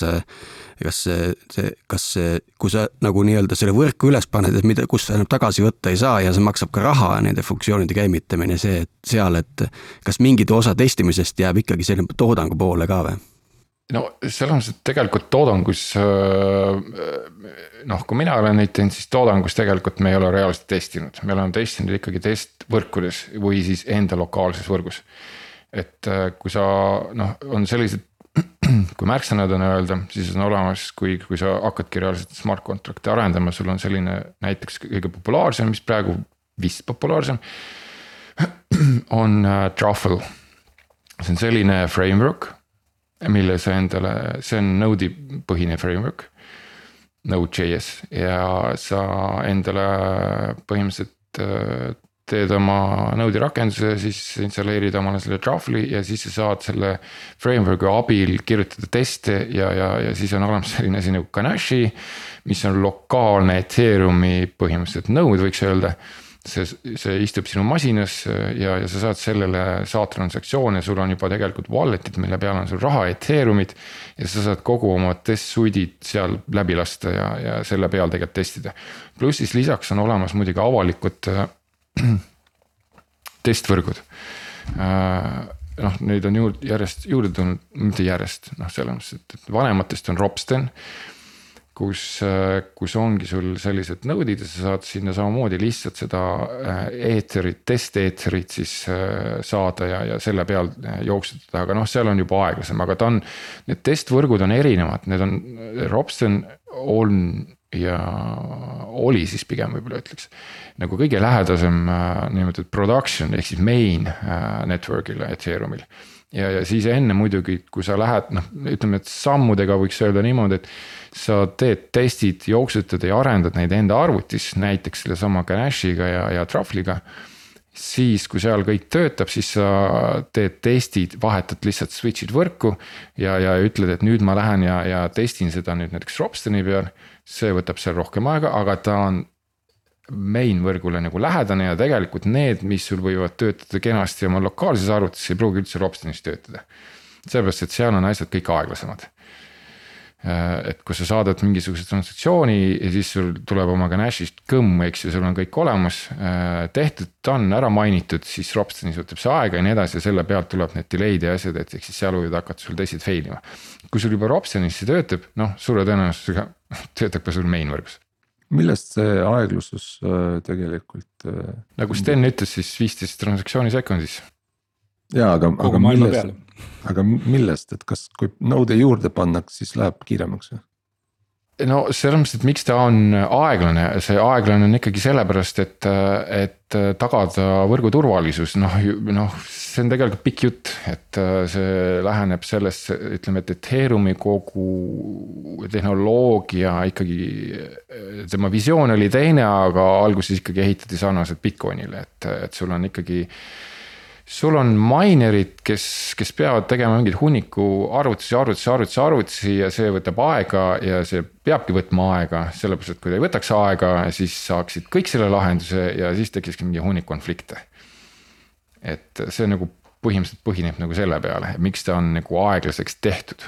kas see, see, kas see, kui sa nagu nii-öelda selle võrku üles paned, et mida, kus sa enam tagasi võtta ei saa ja see maksab ka raha, nende funktsioonide käimitamine, see, et seal, et kas mingid osa testimisest jääb ikkagi selline toodangu poole ka või? No selles mõttes, et tegelikult toodangus noh, kui mina olen neid teinud, siis toodangus tegelikult me ei ole reaalselt testinud, me oleme testinud ikkagi testvõrkudes või siis enda lokaalses võrgus. et kui sa noh, on sellised, [CLEARS THROAT] kui märksõnad on öelda, siis on olemas, kui, kui sa hakkadki reaalselt smart contract'i arendama, sul on selline näiteks kõige populaarsem, mis praegu vist populaarsem. [CLEARS THROAT] on Truffle, see on selline framework mille sa endale, see on Node'i põhine framework. Node.js ja sa endale põhimõtteliselt äh, teed oma Node'i rakenduse, siis installeerid omale selle Truffle'i ja siis sa saad selle framework'i abil kirjutada teste ja, ja, ja siis on olemas [LAUGHS] selline asi nagu Ganache. mis on lokaalne Ethereumi põhimõtteliselt node võiks öelda see, see istub sinu masinas ja, ja sa saad sellele saata transaktsioone, sul on juba tegelikult wallet'id, mille peal on sul raha, Ethereumid. ja sa saad kogu oma test suite'id seal läbi lasta ja, ja selle peal tegelikult testida. pluss siis lisaks on olemas muidugi avalikud äh, [CLEARS THROAT] testvõrgud äh, noh, neid on juurde, järjest juurde tulnud, mitte järjest, noh, selles mõttes, et vanematest on Ropsten kus, kus ongi sul sellised node'id ja sa saad sinna samamoodi lihtsalt seda eeterit, test-eeterit siis äh, saada ja, ja selle peal äh, jooksutada, aga noh, seal on juba aeglasem, aga ta on. Need testvõrgud on erinevad, need on, Robson on ja oli siis pigem võib-olla ütleks. nagu kõige lähedasem äh, niinimetatud production ehk siis main network'ile Ethereumil ja, ja siis enne muidugi, kui sa lähed, noh, ütleme, et sammudega võiks öelda niimoodi, et sa teed testid, jooksutad ja arendad neid enda arvutis, näiteks sellesama Ganache'iga ja, ja Truffle'iga. siis, kui seal kõik töötab, siis sa teed testid, vahetad lihtsalt switch'id võrku ja, ja ütled, et nüüd ma lähen ja, ja testin seda nüüd näiteks Robstoni peal. see võtab seal rohkem aega, aga ta on main võrgule nagu lähedane ja tegelikult need, mis sul võivad töötada kenasti oma lokaalses arvutis, ei pruugi üldse Robstonis töötada. sellepärast, et seal on asjad kõik aeglasemad et kui sa saadad mingisuguse transaktsiooni ja siis sul tuleb oma Ganashist kõmm, eks ju, sul on kõik olemas. Äh, tehtud on, ära mainitud, siis Robstonis võtab see aega ja nii edasi ja selle pealt tuleb need delay'd ja asjad, et ehk siis seal võivad hakata sul teised fail ima. kui sul juba Robstonis see töötab, noh suure tõenäosusega [LAUGHS] töötab ka sul main võrgus millest see aeglusus äh, tegelikult? nagu Sten ütles, siis viisteist transaktsiooni sekundis. jaa, aga, aga millest, aga millest, et kas, kui nõude juurde pannakse, siis läheb kiiremaks või? no selles mõttes, et miks ta on aeglane, see aeglane on ikkagi sellepärast, et, et tagada võrgu turvalisus, noh, noh, see on tegelikult pikk jutt, et see läheneb sellest, ütleme, et Ethereumi kogu tehnoloogia ikkagi. tema visioon oli teine, aga alguses ikkagi ehitati sarnaselt Bitcoinile, et, et sul on ikkagi sul on minerid, kes, kes peavad tegema mingit hunniku arvutusi, arvutusi, arvutusi, arvutusi ja see võtab aega ja see peabki võtma aega, sellepärast et kui ta ei võtaks aega, siis saaksid kõik selle lahenduse ja siis tekikski mingi hunnik konflikte. et see nagu põhimõtteliselt põhineb nagu selle peale, miks ta on nagu aeglaseks tehtud.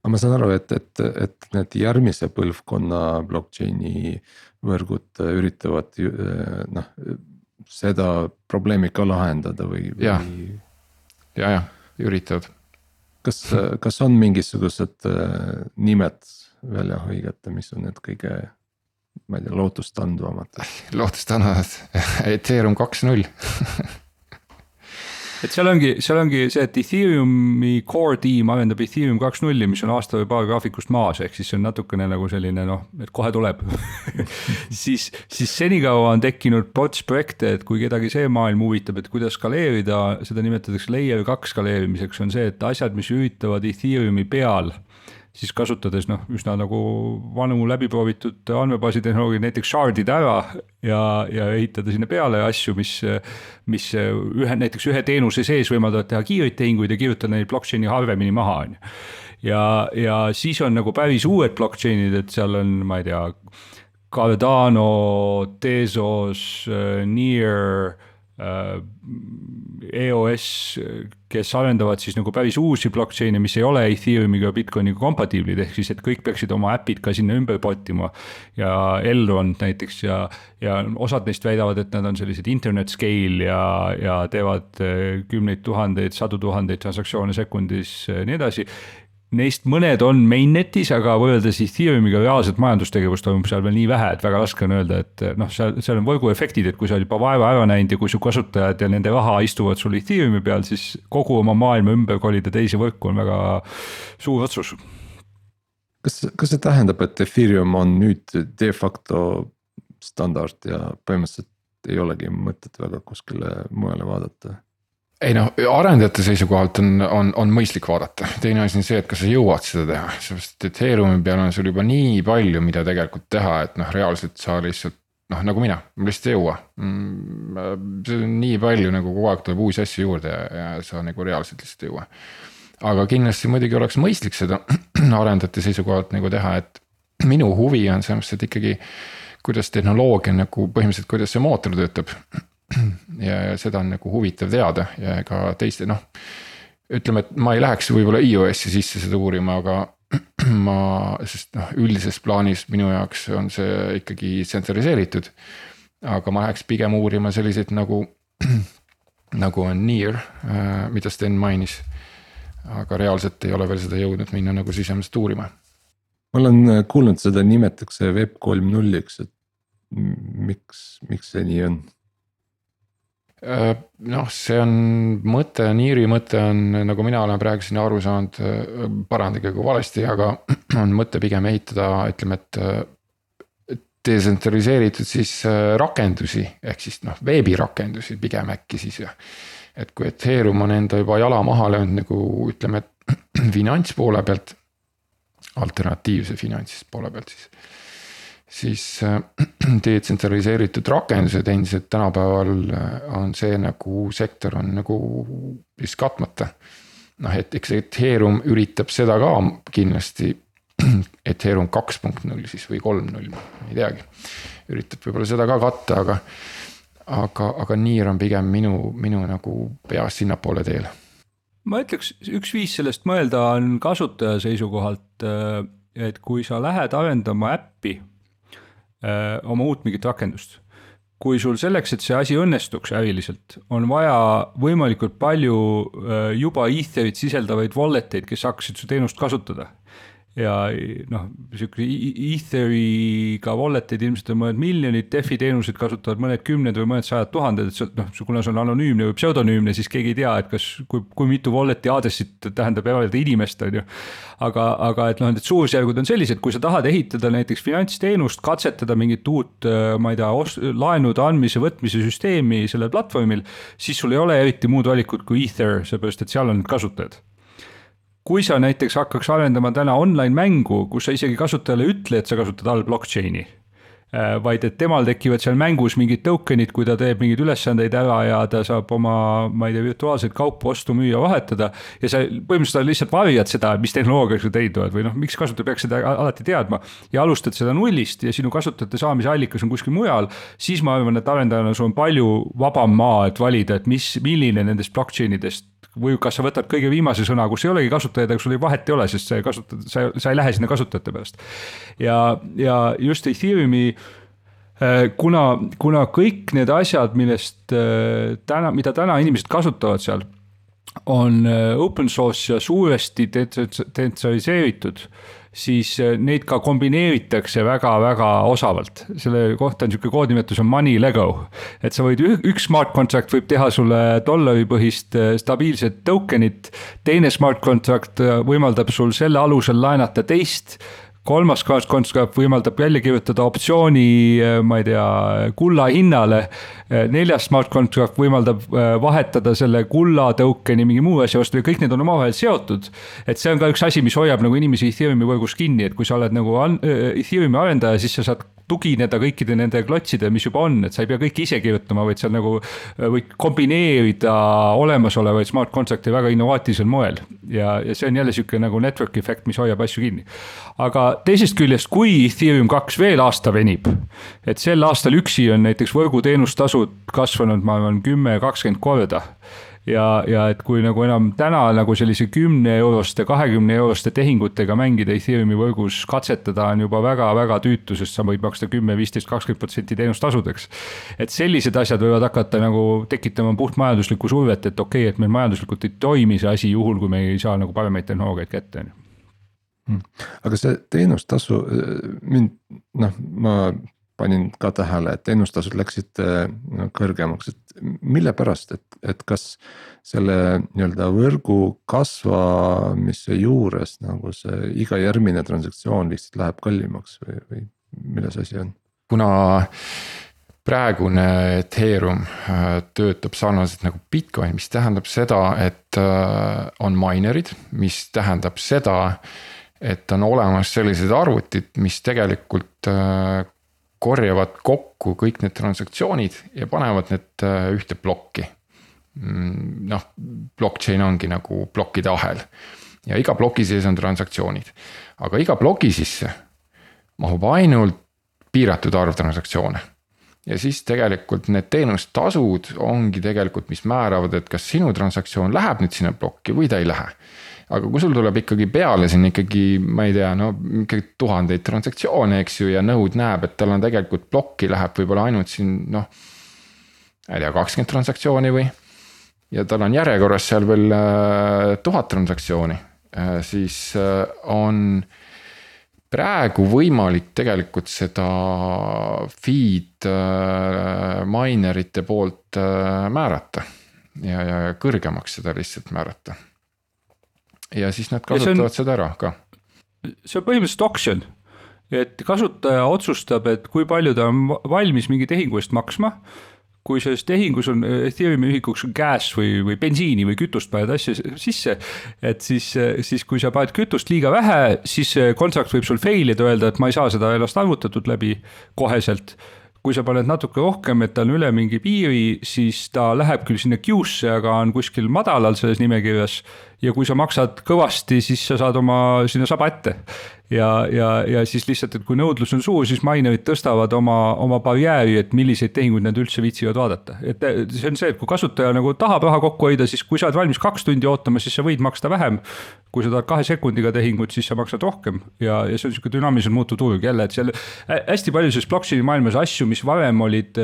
aga ma saan aru, et, et, et need järgmise põlvkonna blockchain'i võrgud üritavad noh seda probleemi ka lahendada või, või...? ja, ja, ja üritavad. kas, kas on mingisugused äh, nimed välja hõigata, mis on need kõige, ma ei tea, lootustandvamad lootustandvad, [LAUGHS] Ethereum kaks null [LAUGHS] et seal ongi, seal ongi see, et Ethereumi core tiim arendab Ethereum kaks nulli, mis on aasta või paar graafikust maas, ehk siis see on natukene nagu selline noh, et kohe tuleb. [LAUGHS] Siis, siis senikaua on tekkinud bots projekte, et kui kedagi see maailm huvitab, et kuidas skaleerida, seda nimetatakse layer kaks skaleerimiseks, on see, et asjad, mis üritavad Ethereumi peal siis kasutades noh, üsna nagu vanu läbiproovitud andmebaasi tehnoloogiaid, näiteks shard'ida ära ja, ja ehitada sinna peale asju, mis, mis ühe, näiteks ühe teenuse sees võimaldavad teha kiireid tehinguid ja kirjutada neid blockchain'i harvemini maha, on ju. ja, ja siis on nagu päris uued blockchain'id, et seal on, ma ei tea, Cardano, Tezos, Near EOS, kes arendavad siis nagu päris uusi blockchain'e, mis ei ole Ethereumiga, Bitcoiniga kompatiiblid, ehk siis, et kõik peaksid oma äpid ka sinna ümber pottima. ja Elrond näiteks ja, ja osad neist väidavad, et nad on sellised internet scale ja, ja teevad eh, kümneid tuhandeid, sadu tuhandeid transaktsioone sekundis ja nii edasi Neist mõned on mainnetis, aga võrreldes Ethereumiga reaalset majandustegevust toimub seal veel nii vähe, et väga raske on öelda, et noh, seal, seal on võrguefektid, et kui sa oled juba vaeva ära näinud ja kui su kasutajad ja nende raha istuvad sul Ethereumi peal, siis kogu oma maailma ümber kolida teise võrku on väga suur otsus. kas, kas see tähendab, et Ethereum on nüüd de facto standard ja põhimõtteliselt ei olegi mõtet väga kuskile mujale vaadata? Ei noh, arendajate seisukohalt on, on, on mõistlik vaadata, teine asi on see, et kas sa jõuad seda teha, sellepärast et Ethereumi peal on sul juba nii palju, mida tegelikult teha, et noh, reaalselt sa lihtsalt noh, nagu mina, ma lihtsalt ei jõua. Mm, see on nii palju nagu kogu aeg tuleb uusi asju juurde ja, ja sa nagu reaalselt lihtsalt ei jõua. aga kindlasti muidugi oleks mõistlik seda [CLEARS THROAT] arendajate seisukohalt nagu teha, et [CLEARS THROAT] minu huvi on selles mõttes, et ikkagi. kuidas tehnoloogia nagu põhimõtteliselt, kuidas see mootor töötab [CLEARS THROAT] [CLEARS THROAT] ja, ja seda on nagu huvitav teada ja ka teiste noh. ütleme, et ma ei läheks võib-olla iOS-i sisse seda uurima, aga [CLEARS THROAT] ma, sest noh, üldises plaanis minu jaoks on see ikkagi tsentraliseeritud. aga ma läheks pigem uurima selliseid nagu, [CLEARS THROAT] nagu on Near, äh, mida Sten mainis. aga reaalselt ei ole veel seda jõudnud minna nagu sisemiselt uurima. ma olen äh, kuulnud, seda nimetatakse Web kolm nulliks, et miks, miks see nii on? Äh, noh, see on mõte, Niiri mõte on, nagu mina olen praegu sinna aru saanud, äh, parandage kui valesti, aga [CLEARS THROAT] on mõte pigem ehitada, ütleme, et. Äh, detsentraliseeritud siis rakendusi, ehk siis noh, veebirakendusi pigem äkki siis ja. et kui Ethereum on enda juba jala maha löönud nagu ütleme, et [CLEARS THROAT] finantspoole pealt. alternatiivse finantspoole pealt siis siis äh, [CLEARS THROAT] detsentraliseeritud rakendused endiselt tänapäeval äh, on see nagu sektor on nagu vist katmata. noh, et eks Ethereum üritab seda ka kindlasti. [CLEARS THROAT] Ethereum kaks punkt null siis või kolm null, ei teagi. üritab võib-olla seda ka katta, aga, aga, aga Niir on pigem minu, minu nagu peas sinnapoole teel. ma ütleks, üks viis sellest mõelda on kasutaja seisukohalt, äh, et kui sa lähed arendama äppi oma uut mingit rakendust. kui sul selleks, et see asi õnnestuks äriliselt, on vaja võimalikult palju äh, juba Etherit sisaldavaid wallet eid, kes hakkasid su teenust kasutada ja noh, sihuke Etheriga wallet'id ilmselt on mõned miljonid, Defi teenuseid kasutavad mõned kümned või mõned sajad tuhanded, et see noh, kuna see on anonüümne või pseudonüümne, siis keegi ei tea, et kas, kui, kui mitu wallet'i aadressit tähendab eraldi inimest, on ju. aga, aga et noh, need suurusjärgud on sellised, kui sa tahad ehitada näiteks finantsteenust, katsetada mingit uut, ma ei tea, laenude andmise, võtmise süsteemi sellel platvormil, siis sul ei ole eriti muud valikut kui Ether, seepärast et seal on need kasutajad kui sa näiteks hakkaks arendama täna online mängu, kus sa isegi kasutajale ei ütle, et sa kasutad all blockchain'i. Äh, vaid et temal tekivad seal mängus mingid token'id, kui ta teeb mingeid ülesandeid ära ja ta saab oma, ma ei tea, virtuaalseid kaupu ostu, müüa, vahetada. ja sa põhimõtteliselt lihtsalt varjad seda, mis tehnoloogiaga sa teinud oled või noh, miks kasutaja peaks seda alati teadma. ja alustad seda nullist ja sinu kasutajate saamise allikas on kuskil mujal, siis ma arvan, et arendajana sul on palju vabam maa, et valida, et mis, milline nendest blockchain idest või kas sa võtad kõige viimase sõna, kus ei olegi kasutajaid, aga sul ei vahet ei ole, sest sa kasutad, sa, sa ei lähe sinna kasutajate pärast. ja, ja just Ethereumi äh, kuna, kuna kõik need asjad, millest äh, täna, mida täna inimesed kasutavad seal, on äh, open source ja suuresti detsentraliseeritud siis äh, neid ka kombineeritakse väga-väga osavalt. selle kohta on niisugune koodnimetus on money lego. et sa võid, üks smart contract võib teha sulle dollaripõhist äh, stabiilset token'it, teine smart contract äh, võimaldab sul selle alusel laenata teist kolmas construct võimaldab välja kirjutada optsiooni, äh, ma ei tea, kulla hinnale. Äh, neljas smart contract võimaldab äh, vahetada selle kulla token'i mingi muu asja vastu ja kõik need on omavahel seotud. et see on ka üks asi, mis hoiab nagu inimesi Ethereumi võrgus kinni, et kui sa oled nagu Ethereumi arendaja, siis sa saad tugineda kõikide nende klotside, mis juba on, et sa ei pea kõike ise kirjutama, vaid sa nagu võid kombineerida olemasolevaid smart contract'e väga innovaatilisel moel. ja, ja see on jälle sihuke nagu network efekt, mis hoiab asju kinni. aga teisest küljest, kui Ethereum kaks veel aasta venib, et sel aastal üksi on näiteks võrguteenustasud kasvanud, ma arvan, kümme, kakskümmend korda ja, ja et kui nagu enam täna nagu sellise kümne euroste, kahekümne euroste tehingutega mängida Ethereumi võrgus, katsetada on juba väga-väga tüütu, sest sa võid maksta kümme, viisteist, kakskümmend protsenti teenustasudeks. et sellised asjad võivad hakata nagu tekitama puhtmajanduslikku survet, et okei okay,, et meil majanduslikult ei toimi see asi, juhul kui me ei saa nagu paremaid tehnoloogiaid kätte, on ju hmm. aga see teenustasu mind noh, ma panin ka tähele, et teenustasud läksid no, kõrgemaks, et mille pärast, et, et kas selle nii-öelda võrgu kasvamise juures nagu see iga järgmine transaktsioon lihtsalt läheb kallimaks või, või milles asi on? kuna praegune Ethereum äh, töötab sarnaselt nagu Bitcoin, mis tähendab seda, et äh, on minerid, mis tähendab seda, et on olemas sellised arvutid, mis tegelikult äh, korjavad kokku kõik need transaktsioonid ja panevad need äh, ühte plokki. Mm, noh, blockchain ongi nagu plokkide ahel. Ja iga ploki sees on transaktsioonid, aga iga ploki sisse mahub ainult piiratud arv transaktsioone. Ja siis tegelikult need teenustasud ongi tegelikult, mis määravad, et kas sinu transaktsioon läheb nüüd sinna plokki või ta ei lähe aga kui sul tuleb ikkagi peale siin ikkagi, ma ei tea, no ikkagi tuhandeid transaktsioone, eks ju, ja nõud näeb, et tal on tegelikult plokki läheb võib-olla ainult siin noh. ma ei tea, kakskümmend transaktsiooni või. ja tal on järjekorras seal veel äh, tuhat transaktsiooni, äh, siis äh, on praegu võimalik tegelikult seda feed minerite poolt määrata ja, ja kõrgemaks seda lihtsalt määrata ja siis nad kasutavad on, seda ära ka. see on põhimõtteliselt oksjon, et kasutaja otsustab, et kui palju ta on valmis mingi tehingu eest maksma. Kui selles tehingus on Ethereumi ühikuks gas või, või bensiini või kütust paned asja sisse, et siis, siis kui sa paned kütust liiga vähe, siis see kontrakt võib sul fail ida, öelda, et ma ei saa seda ennast arvutatud läbi koheselt kui sa paned natuke rohkem, et ta on üle mingi piiri, siis ta läheb küll sinna queue'sse, aga on kuskil madalal selles nimekirjas. ja kui sa maksad kõvasti, siis sa saad oma sinna saba ette. Ja, ja, ja siis lihtsalt, et kui nõudlus on suur, siis minerid tõstavad oma, oma barjääri, et milliseid tehinguid nad üldse viitsivad vaadata. et see on see, et kui kasutaja nagu tahab raha kokku hoida, siis kui sa oled valmis kaks tundi ootama, siis sa võid maksta vähem. Kui sa tahad kahe sekundiga tehingut, siis sa maksad rohkem. Ja, ja see on sihuke dünaamiliselt muutuv turg jälle, et seal hästi palju selles blockchain'i maailmas asju, mis varem olid,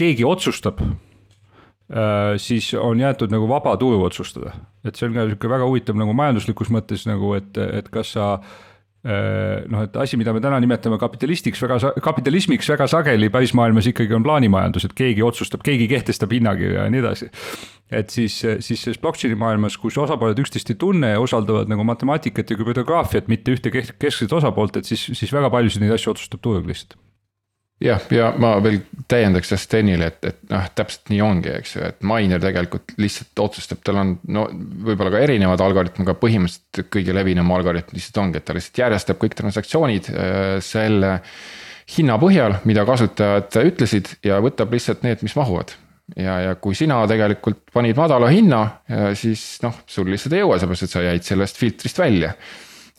keegi otsustab äh, siis on jäetud nagu vaba turu otsustada, et see on ka sihuke väga huvitav nagu majanduslikus mõttes nagu, et, et kas sa äh, noh, et asi, mida me täna nimetame kapitalistiks väga, kapitalismiks väga sageli pärismaailmas ikkagi on plaanimajandus, et keegi otsustab, keegi kehtestab hinnakirja ja nii edasi. Et siis, siis selles blockchain'i maailmas, kus osapooled üksteist ei tunne ja usaldavad nagu matemaatikat ja krüptograafiat, mitte ühte keskset osapoolt, et siis, siis väga paljusid neid asju otsustab turg lihtsalt jah, ja ma veel täiendaks jah Stenile, et, et noh, täpselt nii ongi, eks ju, et miner tegelikult lihtsalt otsustab, tal on no võib-olla ka erinevad algoritmid, aga põhimõtteliselt kõige levinum algoritm lihtsalt ongi, et ta lihtsalt järjestab kõik transaktsioonid äh, selle hinna põhjal, mida kasutajad ütlesid ja võtab lihtsalt need, mis mahuvad ja, ja kui sina tegelikult panid madala hinna, siis noh, sul lihtsalt ei jõua, sellepärast et sa jäid sellest filtrist välja.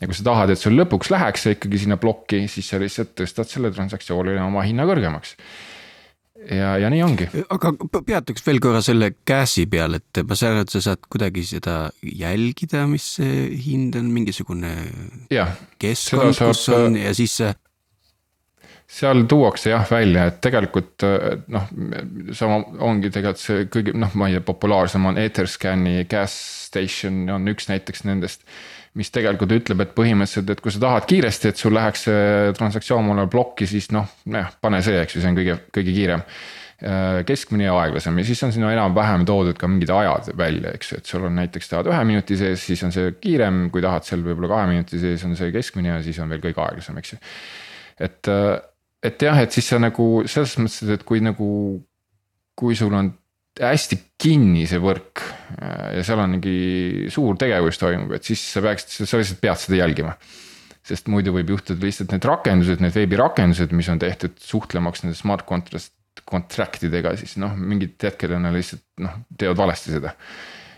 Ja kui sa tahad, et sul lõpuks läheks see ikkagi sinna plokki, siis sa lihtsalt tõstad selle transaktsioonile oma hinna kõrgemaks ja, ja nii ongi. aga peatuks veel korra selle gas'i peal, et ma saan aru, et sa saad kuidagi seda jälgida, mis see hind on, mingisugune ja, keskkond, kus on ja siis seal tuuakse jah välja, et tegelikult noh, sama ongi tegelikult see kõige noh, ma ei tea, populaarsem on Etherscan'i gas station on üks näiteks nendest. Mis tegelikult ütleb, et põhimõtteliselt, et kui sa tahad kiiresti, et sul läheks see transaktsioon mulle plokki, siis noh, jah, pane see, eks ju, see on kõige, kõige kiirem keskmine ja aeglasem ja siis on sinna enam-vähem toodud ka mingid ajad välja, eks ju, et sul on näiteks tahad ühe minuti sees, siis on see kiirem, kui tahad seal võib-olla kahe minuti sees on see keskmine ja siis on veel kõige aeglasem, eks ju. et et jah, et siis sa nagu selles mõttes, et kui nagu, kui sul on hästi kinni see võrk äh, ja seal on mingi suur tegevus toimub, et siis sa peaksid, sa lihtsalt pead seda jälgima. sest muidu võib juhtuda lihtsalt need rakendused, need veebirakendused, mis on tehtud suhtlemaks nende smart contract, contract idega, siis noh, mingid hetkel on nad lihtsalt noh, teevad valesti seda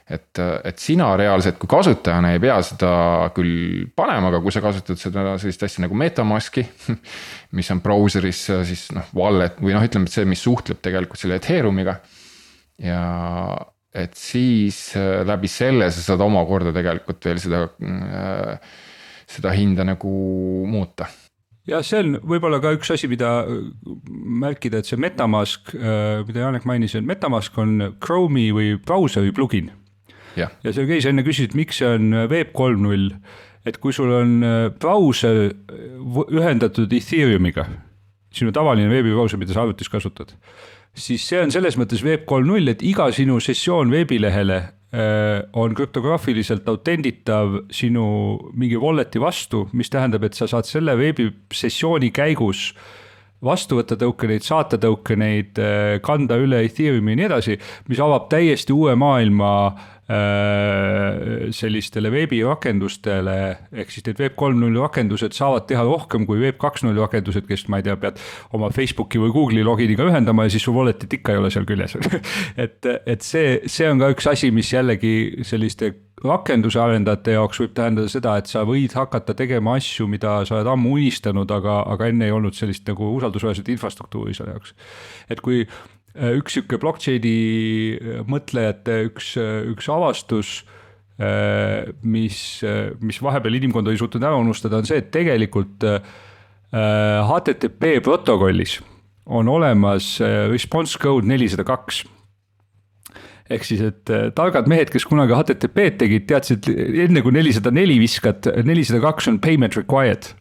et, et sina reaalselt kui kasutajana ei pea seda küll panema, aga kui sa kasutad seda sellist asja nagu MetaMaski. [LAUGHS] mis on brauseris siis noh, wallet või noh, ütleme, et see, mis suhtleb tegelikult selle Ethereumiga. Ja et siis äh, läbi selle sa saad omakorda tegelikult veel seda, äh, seda hinda nagu muuta. Ja see on võib-olla ka üks asi, mida märkida, et see MetaMask, äh, mida Janek mainis, et MetaMask on Chrome'i või brauseri plugin. Ja, ja see käis enne küsisid, miks see on Web kolm null, et kui sul on äh, brauser ühendatud Ethereumiga, sinu tavaline veebibrauser, mida sa arvutis kasutad, siis see on selles mõttes Web kolm null, et iga sinu sessioon veebilehele äh, on krüptograafiliselt autenditav sinu mingi wallet'i vastu, mis tähendab, et sa saad selle veebisessiooni käigus vastu võtta tõukeneid, saata tõukeneid, äh, kanda üle Ethereumi ja nii edasi, mis avab täiesti uue maailma Äh, sellistele veebirakendustele, ehk siis need Web kolm null rakendused saavad teha rohkem kui Web kaks null rakendused, kes ma ei tea, pead oma Facebooki või Google'i loginiga ühendama ja siis su wallet'it ikka ei ole seal küljes [LAUGHS] et, et see, see on ka üks asi, mis jällegi selliste rakenduse arendajate jaoks võib tähendada seda, et sa võid hakata tegema asju, mida sa oled ammu unistanud, aga, aga enne ei olnud sellist nagu usaldusväärset infrastruktuuri selle jaoks. et kui Äh, üks sihuke blockchain'i äh, mõtlejate üks, äh, üks avastus, mis, mis vahepeal inimkond oli suutnud ära unustada, on see, et tegelikult HTTP protokollis on olemas response code nelisada kaks. Ehk siis, et targad mehed, kes kunagi HTTP-d tegid, teadsid enne kui nelisada neli viskad, nelisada kaks on payment required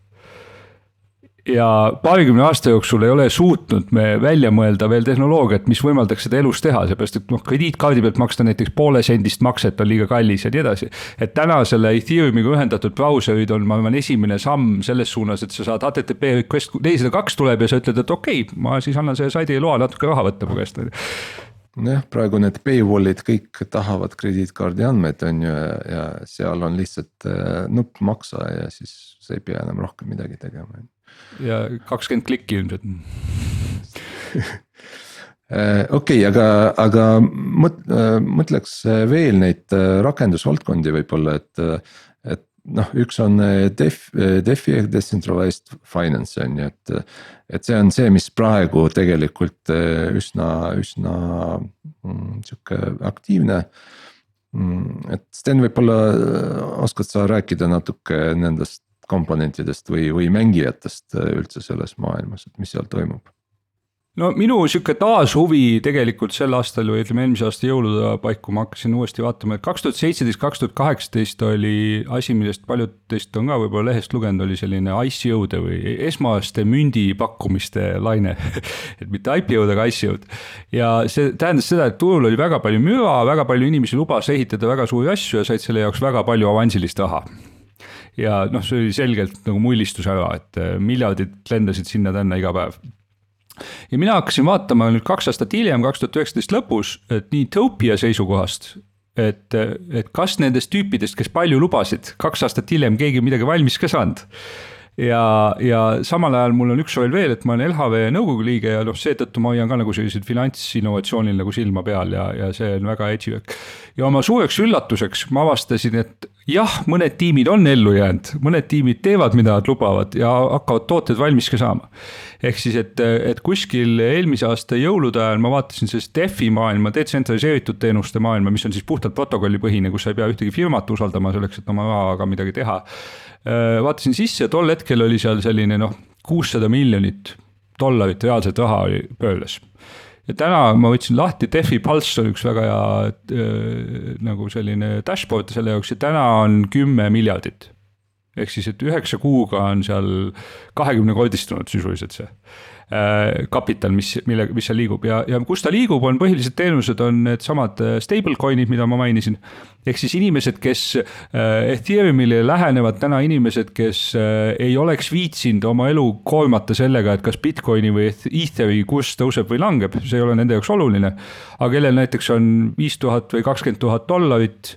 ja paarikümne aasta jooksul ei ole suutnud me välja mõelda veel tehnoloogiat, mis võimaldaks seda elus teha, seepärast et noh, krediitkaardi pealt maksta näiteks poolesendist makset on liiga kallis ja nii edasi. et täna selle Ethereumiga ühendatud brauserid on, ma arvan, esimene samm selles suunas, et sa saad HTTP request nelisada kaks tuleb ja sa ütled, et okei okay,, ma siis annan selle saidi loa natuke raha võtta mu käest, nojah, praegu need paywall'id kõik tahavad krediitkaardi andmeid, on ju, ja seal on lihtsalt äh, nupp maksa ja siis sa ei pea enam rohkem midagi tegema ja kakskümmend klikki ilmselt [LAUGHS] äh, okei okay,, aga, aga mõt-, äh, mõtleks veel neid äh, rakendusvaldkondi võib-olla, et, et noh, üks on Def-, Defi ehk decentralized finance on ju, et. et see on see, mis praegu tegelikult üsna, üsna mm, sihuke aktiivne. Mm, et Sten, võib-olla oskad sa rääkida natuke nendest komponentidest või, või mängijatest äh, üldse selles maailmas, et mis seal toimub? no minu sihuke taashuvi tegelikult sel aastal või ütleme eelmise aasta jõulude paiku ma hakkasin uuesti vaatama, et kaks tuhat seitseteist, kaks tuhat kaheksateist oli asi, millest paljud teist on ka võib-olla lehest lugenud, oli selline ICO-de või esmaste mündi pakkumiste laine [LAUGHS] et mitte IPO-d, aga ICO-d. ja see tähendas seda, et turul oli väga palju müra, väga palju inimesi lubas ehitada väga suuri asju ja said selle jaoks väga palju avansilist raha ja noh, see oli selgelt nagu mullistus ära, et äh, miljardid lendasid sinna-tänna iga päev. Ja mina hakkasin vaatama nüüd kaks aastat hiljem, kaks tuhat üheksateist lõpus, et nii Topia seisukohast, et, et kas nendest tüüpidest, kes palju lubasid, kaks aastat hiljem keegi midagi valmis ka saanud ja, ja samal ajal mul on üks roll veel, et ma olen LHV nõukogu liige ja noh, seetõttu ma hoian ka nagu sellisel finantsinnovatsioonil nagu silma peal ja, ja see on väga edgy work. ja oma suureks üllatuseks ma avastasin, et jah, mõned tiimid on ellu jäänud, mõned tiimid teevad, mida nad lubavad ja hakkavad tooted valmis ka saama. ehk siis, et, et kuskil eelmise aasta jõulude ajal ma vaatasin sellest DeFi maailma, detsentraliseeritud teenuste maailma, mis on siis puhtalt protokollipõhine, kus sa ei pea ühtegi firmat usaldama selleks, et oma rahaga midagi teha vaatasin sisse, tol hetkel oli seal selline noh, kuussada miljonit dollarit reaalset raha oli pöörles. ja täna ma võtsin lahti, Defi Pulse on üks väga hea äh, nagu selline dashboard selle jaoks ja täna on kümme miljardit. Ehk siis, et üheksa kuuga on seal kahekümnekordistunud sisuliselt see Äh, kapital, mis, mille, mis seal liigub ja, ja kus ta liigub, on põhilised teenused, on needsamad äh, stablecoin'id, mida ma mainisin. ehk siis inimesed, kes äh, Ethereumile lähenevad täna inimesed, kes ei oleks viitsinud oma elu koormata sellega, et kas Bitcoini või Etheri kurss tõuseb või langeb, see ei ole nende jaoks oluline. aga kellel näiteks on viis tuhat või kakskümmend tuhat dollarit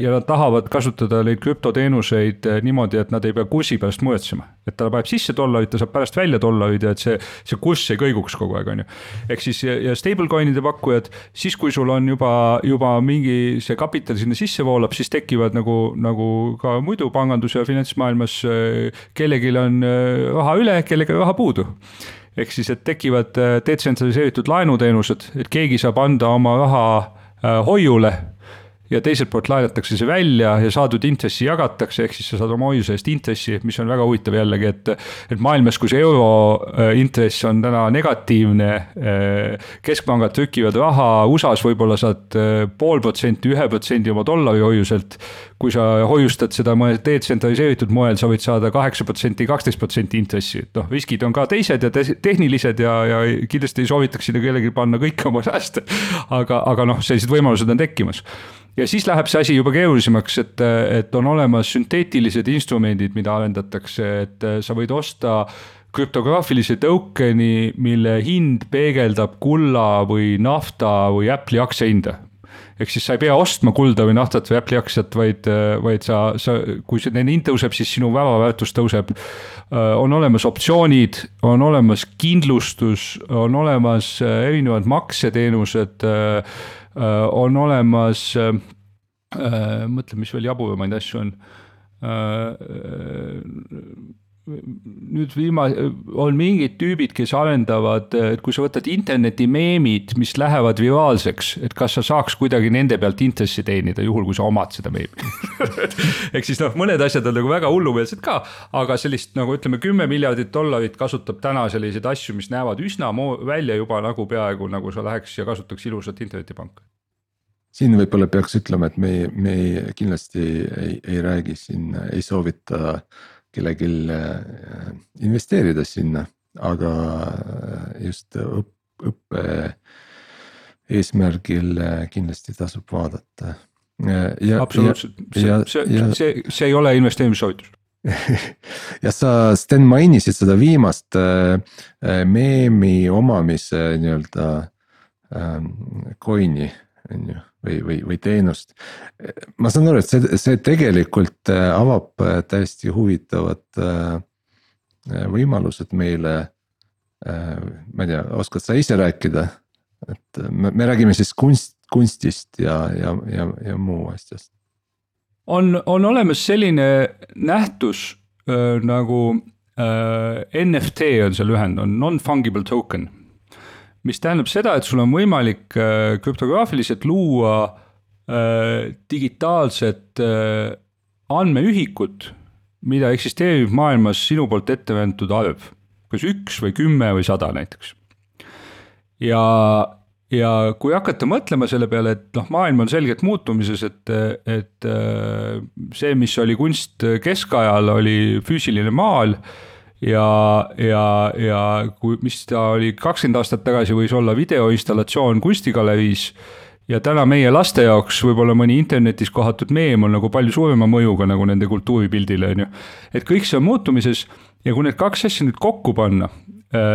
ja nad tahavad kasutada neid krüptoteenuseid niimoodi, et nad ei pea kursi pärast muretsema. et ta paneb sisse dollarid, ta saab pärast välja dollarid ja et see, see kurss ei kõiguks kogu aeg, on ju. ehk siis ja, stablecoin'ide pakkujad, siis kui sul on juba, juba mingi see kapital sinna sisse voolab, siis tekivad nagu, nagu ka muidu pangandus- ja finantsmaailmas, kellelgi on raha üle, kellelgi raha puudu ehk siis, et tekivad detsentraliseeritud laenuteenused, et keegi saab anda oma raha hoiule ja teiselt poolt laenatakse see välja ja saadud intressi jagatakse, ehk siis sa saad oma hoiuse eest intressi, mis on väga huvitav jällegi, et. et maailmas, kus euro äh, intress on täna negatiivne, äh, keskpangad trükivad raha, USA-s võib-olla saad äh, pool protsenti, ühe protsendi oma dollari hoiuselt. kui sa hoiustad seda detsentraliseeritud moel, sa võid saada kaheksa protsenti, kaksteist protsenti intressi, et noh, riskid on ka teised ja tehnilised ja, ja kindlasti ei soovitaks sinna kellelgi panna kõiki oma sääste. aga, aga noh, sellised võimalused on tekkimas ja siis läheb see asi juba keerulisemaks, et, et on olemas sünteetilised instrumendid, mida arendatakse, et sa võid osta krüptograafilise token'i, mille hind peegeldab kulla või nafta või Apple'i aktsiahinda ehk siis sa ei pea ostma kulda või naftat või Apple'i aktsiat, vaid, vaid sa, sa, kui see nende hind tõuseb, siis sinu varaväärtus tõuseb. on olemas optsioonid, on olemas kindlustus, on olemas erinevad makseteenused on olemas, äh, äh, mõtle, mis veel jaburamaid asju on nüüd viimase, on mingid tüübid, kes arendavad, et kui sa võtad interneti meemid, mis lähevad viraalseks, et kas sa saaks kuidagi nende pealt intressi teenida, juhul kui sa omad seda meemi? [LAUGHS] Ehk siis noh, mõned asjad on nagu väga hullumeelsed ka, aga sellist nagu ütleme, kümme miljardit dollarit kasutab täna selliseid asju, mis näevad üsna välja juba nagu peaaegu nagu sa läheks ja kasutaks ilusat internetipanka. Siin võib-olla peaks ütlema, et me, me kindlasti ei, ei räägi siin, ei soovita äh, kellelgi äh, investeerida sinna, aga äh, just õppe, õppe eesmärgil äh, kindlasti tasub vaadata. absoluutselt, see, see, see, see ei ole investeerimissoovitus [LAUGHS] ja sa, Sten, mainisid seda viimast meemi omamise nii-öelda ähm, coin'i on ju või, või, või teenust. ma saan aru, et see, see tegelikult äh, avab äh, täiesti huvitavad äh, võimalused meile. ma ei tea, oskad sa ise rääkida, et me, me räägime siis kunst, kunstist ja, ja, ja, ja muu asjast. on, on olemas selline nähtus äh, nagu äh, NFT on see lühend, on non-fungible token mis tähendab seda, et sul on võimalik äh, krüptograafiliselt luua äh, digitaalset äh, andmeühikut, mida eksisteerib maailmas sinu poolt ette antud arv, kas üks või kümme või sada näiteks. ja, ja kui hakata mõtlema selle peale, et noh, maailm on selgelt muutumises, et, et see, mis oli kunst keskajal, oli füüsiline maal ja, ja, ja kui, mis ta oli kakskümmend aastat tagasi, võis olla videoinstallatsioon kunstigaleriis ja täna meie laste jaoks võib-olla mõni internetis kohatud meem on nagu palju suurema mõjuga nagu nende kultuuripildile, on ju. et kõik see on muutumises ja kui need kaks asja nüüd kokku panna,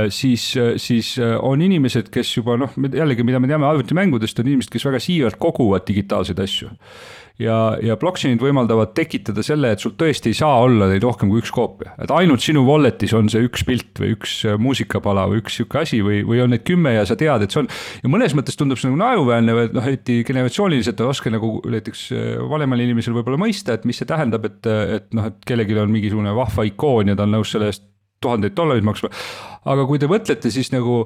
siis, siis äh, on inimesed, kes juba noh, jällegi, mida me teame arvutimängudest, on inimesed, kes väga siiralt koguvad digitaalseid asju ja, ja blockchain'id võimaldavad tekitada selle, et sul tõesti ei saa olla neid rohkem kui üks koopia, et ainult sinu wallet'is on see üks pilt või üks äh, muusikapala või üks sihuke asi või, või on neid kümme ja sa tead, et see on. ja mõnes mõttes tundub see nagu naeruväärne või noh, eriti generatsiooniliselt on raske nagu näiteks äh, vanemal inimesel võib-olla mõista, et mis see tähendab, et, et noh, et kellelgi on mingisugune vahva ikoon ja ta on nõus selle eest tuhandeid dollareid maksma. aga kui te mõtlete, siis nagu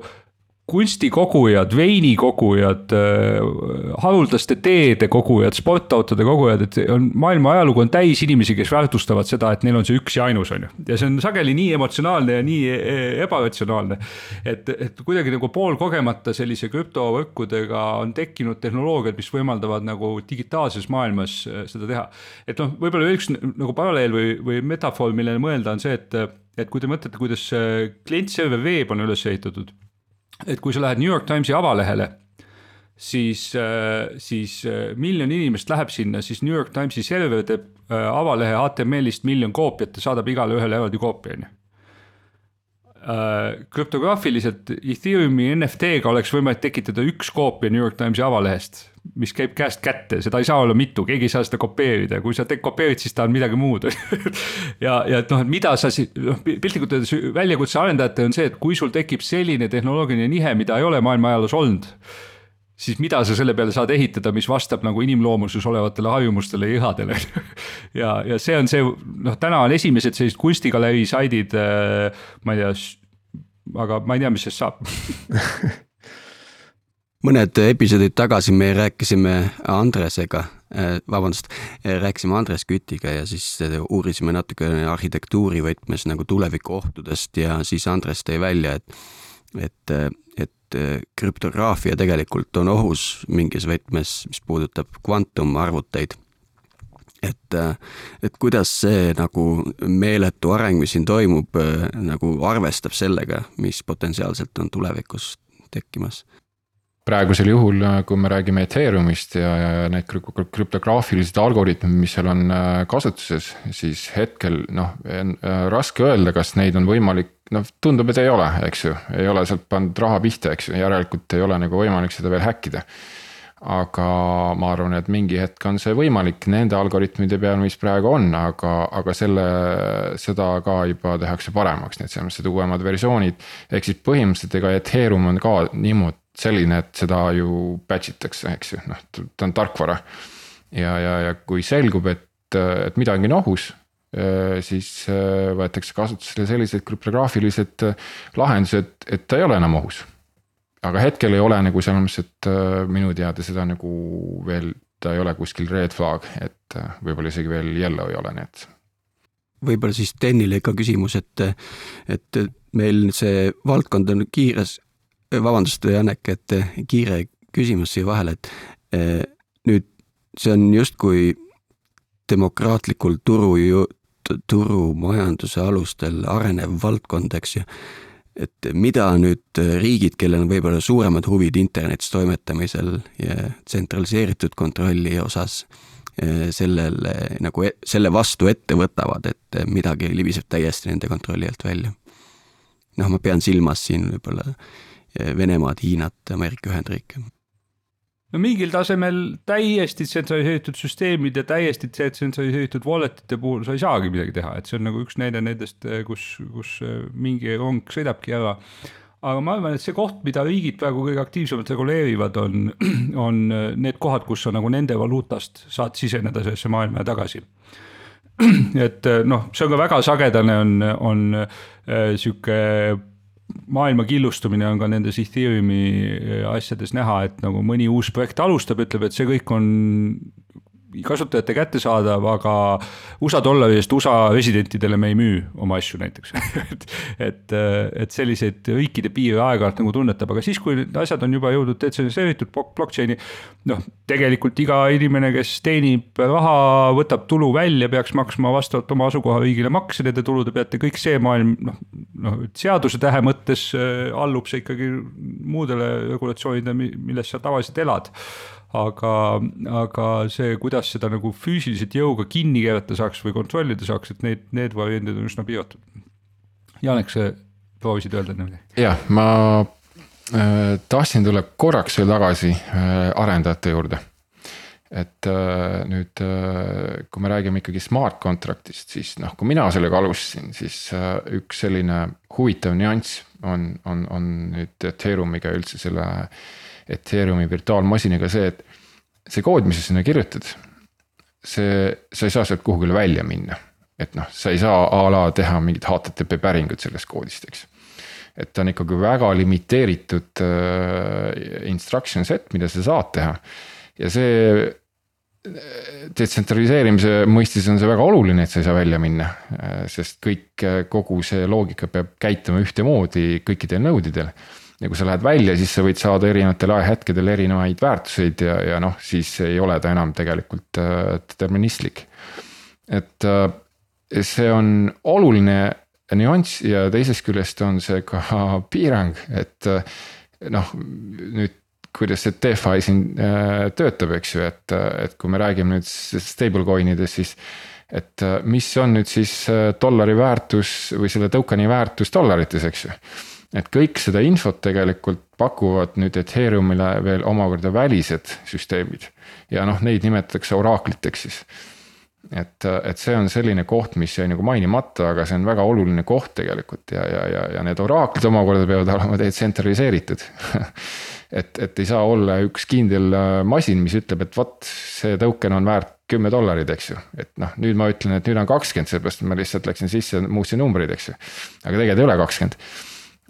kunstikogujad, veinikogujad, äh, haruldaste teede kogujad, sportautode kogujad, et on maailma ajalugu on täis inimesi, kes väärtustavad seda, et neil on see üks ja ainus, on ju. ja see on sageli nii emotsionaalne ja nii e, e, ebaratsionaalne. et, et kuidagi nagu poolkogemata sellise krüptovõrkudega on tekkinud tehnoloogiad, mis võimaldavad nagu digitaalses maailmas äh, seda teha. et noh, võib-olla üks nagu paralleel või, või metafoor, millele mõelda, on see, et, et kui te mõtlete, kuidas klient-server veeb on üles ehitatud et kui sa lähed New York Timesi avalehele, siis, äh, siis äh, miljon inimest läheb sinna, siis New York Timesi server teeb äh, avalehe HTML-ist miljon koopiat ja saadab igale ühele eraldi koopia, on ju. Äh, krüptograafiliselt Ethereumi NFT-ga oleks võimalik tekitada üks koopia New York Timesi avalehest, mis käib käest kätte, seda ei saa olla mitu, keegi ei saa seda kopeerida, kui sa kopeerid, siis ta on midagi muud. [LAUGHS] Ja, ja et noh, et mida sa siis, noh piltlikult öeldes väljakutse arendajatele on see, et kui sul tekib selline tehnoloogiline nihe, mida ei ole maailma ajaloos olnud siis mida sa selle peale saad ehitada, mis vastab nagu inimloomuses olevatele harjumustele ja ihadele? [LAUGHS] Ja, ja see on see, noh, täna on esimesed sellised kunstigalerii saidid, äh, ma ei tea, aga ma ei tea, mis sellest saab. [LAUGHS] Mõned episoodid tagasi me rääkisime Andresega, äh, vabandust, rääkisime Andres Kütiga ja siis uurisime natukene arhitektuuri võtmes nagu tulevikuohtudest ja siis Andres tõi välja, et et, et et krüptograafia tegelikult on ohus mingis võtmes, mis puudutab kvantumarvuteid. et, et kuidas see nagu meeletu areng, mis siin toimub, nagu arvestab sellega, mis potentsiaalselt on tulevikus tekkimas praegusel juhul, kui me räägime Ethereumist ja, ja need krüptograafilised algoritmid, mis seal on äh, kasutuses, siis hetkel noh, äh, raske öelda, kas neid on võimalik noh, tundub, et ei ole, eks ju, ei ole sealt pandud raha pihta, eks ju, järelikult ei ole nagu võimalik seda veel häkkida. aga ma arvan, et mingi hetk on see võimalik nende algoritmide peal, mis praegu on, aga, aga selle, seda ka juba tehakse paremaks, nii et selles mõttes, et uuemad versioonid. ehk siis põhimõtteliselt ega Ethereum on ka niimoodi selline, et seda ju batch itakse, eks ju, noh, ta on tarkvara. ja, ja, ja kui selgub, et, et midagi on ohus Äh, siis äh, võetakse kasutusele sellised krüptograafilised äh, lahendused, et ta ei ole enam ohus. aga hetkel ei ole nagu selles mõttes, et minu teada seda nagu veel, ta ei ole kuskil red flag, et võib-olla isegi veel yellow ei ole, nii et. võib-olla siis Tenile ka küsimus, et, et meil see valdkond on kiires, vabandust, Janek, et kiire küsimus siia vahele, et nüüd see on justkui demokraatlikul turu turumajanduse alustel arenev valdkond, eks ju. et mida nüüd riigid, kellel on võib-olla suuremad huvid internetis toimetamisel ja tsentraliseeritud kontrolli osas, sellele nagu e-, selle vastu ette võtavad, et midagi libiseb täiesti nende kontrolli alt välja. noh, ma pean silmas siin võib-olla Venemaad, Hiinat, Ameerika Ühendriike no mingil tasemel täiesti tsentraliseeritud süsteemide, täiesti tsentraliseeritud wallet'ite puhul sa ei saagi midagi teha, et see on nagu üks näide nendest, kus, kus äh, mingi rong sõidabki ära. aga ma arvan, et see koht, mida riigid praegu kõige aktiivsemalt reguleerivad, on, [CLEARS THROAT] on need kohad, kus sa nagu nende valuutast saad siseneda sellesse maailma ja tagasi [CLEARS THROAT] et noh, see on ka väga sagedane, on, on sihuke maailma killustumine on ka nendes Ethereumi äh, asjades näha, et nagu mõni uus projekt alustab, ütleb, et see kõik on kasutajate kättesaadav, aga USA dollari eest USA residentidele me ei müü oma asju näiteks [LAUGHS] et, et, et selliseid riikide piire aeg-ajalt nagu tunnetab, aga siis, kui need asjad on juba jõudnud detsentraliseeritud blockchain'i. noh, tegelikult iga inimene, kes teenib raha, võtab tulu välja, peaks maksma vastavalt oma asukohariigile makse nende tulude pealt ja kõik see maailm noh, noh seaduse tähe mõttes äh, allub see ikkagi muudele regulatsioonidele, milles sa tavaliselt elad aga, aga see, kuidas seda nagu füüsiliselt jõuga kinni keerata saaks või kontrollida saaks, et need, need variandid on üsna piiratud. Janek, sa proovisid öelda enne midagi? jah, ma äh, tahtsin tulla korraks veel tagasi äh, arendajate juurde. et äh, nüüd äh,, kui me räägime ikkagi smart contract'ist, siis noh, kui mina sellega alustasin, siis äh, üks selline huvitav nüanss on, on, on nüüd Ethereumiga üldse selle Ethereumi virtuaalmasinaga see, et see kood, mis sa sinna kirjutad, see, sa ei saa sealt kuhugile välja minna. et noh, sa ei saa a la teha mingit HTTP päringut sellest koodist, eks. et ta on ikkagi väga limiteeritud äh, instruction set, mida sa saad teha ja see detsentraliseerimise mõistes on see väga oluline, et sa ei saa välja minna, äh, sest kõik, kogu see loogika peab käituma ühtemoodi kõikidel node idel ja kui sa lähed välja, siis sa võid saada erinevatel ajahetkedel erinevaid väärtuseid ja, ja noh, siis ei ole ta enam tegelikult äh, deterministlik. et äh, see on oluline nüanss ja teisest küljest on see ka [LAUGHS] piirang, et äh, noh, nüüd kuidas see DeFi siin töötab, eks ju, et, et kui me räägime nüüd stablecoin idest, siis et mis on nüüd siis dollari väärtus või selle token'i väärtus dollarites, eks ju. Et kõik seda infot tegelikult pakuvad nüüd Ethereumile veel omakorda välised süsteemid ja noh, neid nimetatakse oraakliteks siis et, et see on selline koht, mis jäi nagu mainimata, aga see on väga oluline koht tegelikult ja, ja, ja, ja need oraaklid omakorda peavad olema detsentraliseeritud [LAUGHS] et, et ei saa olla üks kindel äh, masin, mis ütleb, et vot see token on väärt kümme dollarit, eks ju. et noh, nüüd ma ütlen, et nüüd on kakskümmend, seepärast ma lihtsalt läksin sisse, muutsin numbreid, eks ju. aga tegelikult ei ole kakskümmend.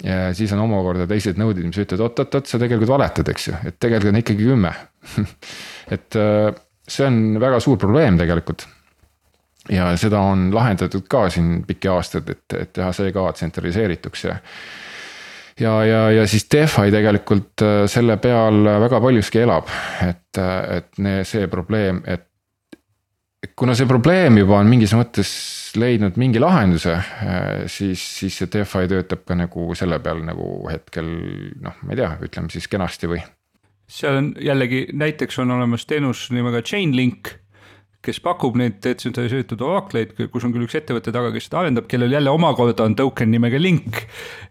Ja siis on omakorda teised nõudid, mis ütlevad oot-oot-oot, sa tegelikult valetad, eks ju, et tegelikult on ikkagi kümme. [LAUGHS] Et äh, see on väga suur probleem tegelikult. Ja seda on lahendatud ka siin pikki aastaid, et, et teha see ka tsentraliseerituks ja ja, ja, ja siis DeFi tegelikult äh, selle peal väga paljuski elab, et, äh, et see probleem, et. Kuna see probleem juba on mingis mõttes leidnud mingi lahenduse, äh, siis, siis see DeFi töötab ka nagu selle peal nagu hetkel noh, ma ei tea, ütleme siis kenasti või. seal on jällegi näiteks on olemas teenus nimega Chainlink kes pakub neid detsentraliseeritud orakleid, kus on küll üks ettevõte taga, kes seda arendab, kellel jälle omakorda on token nimega link.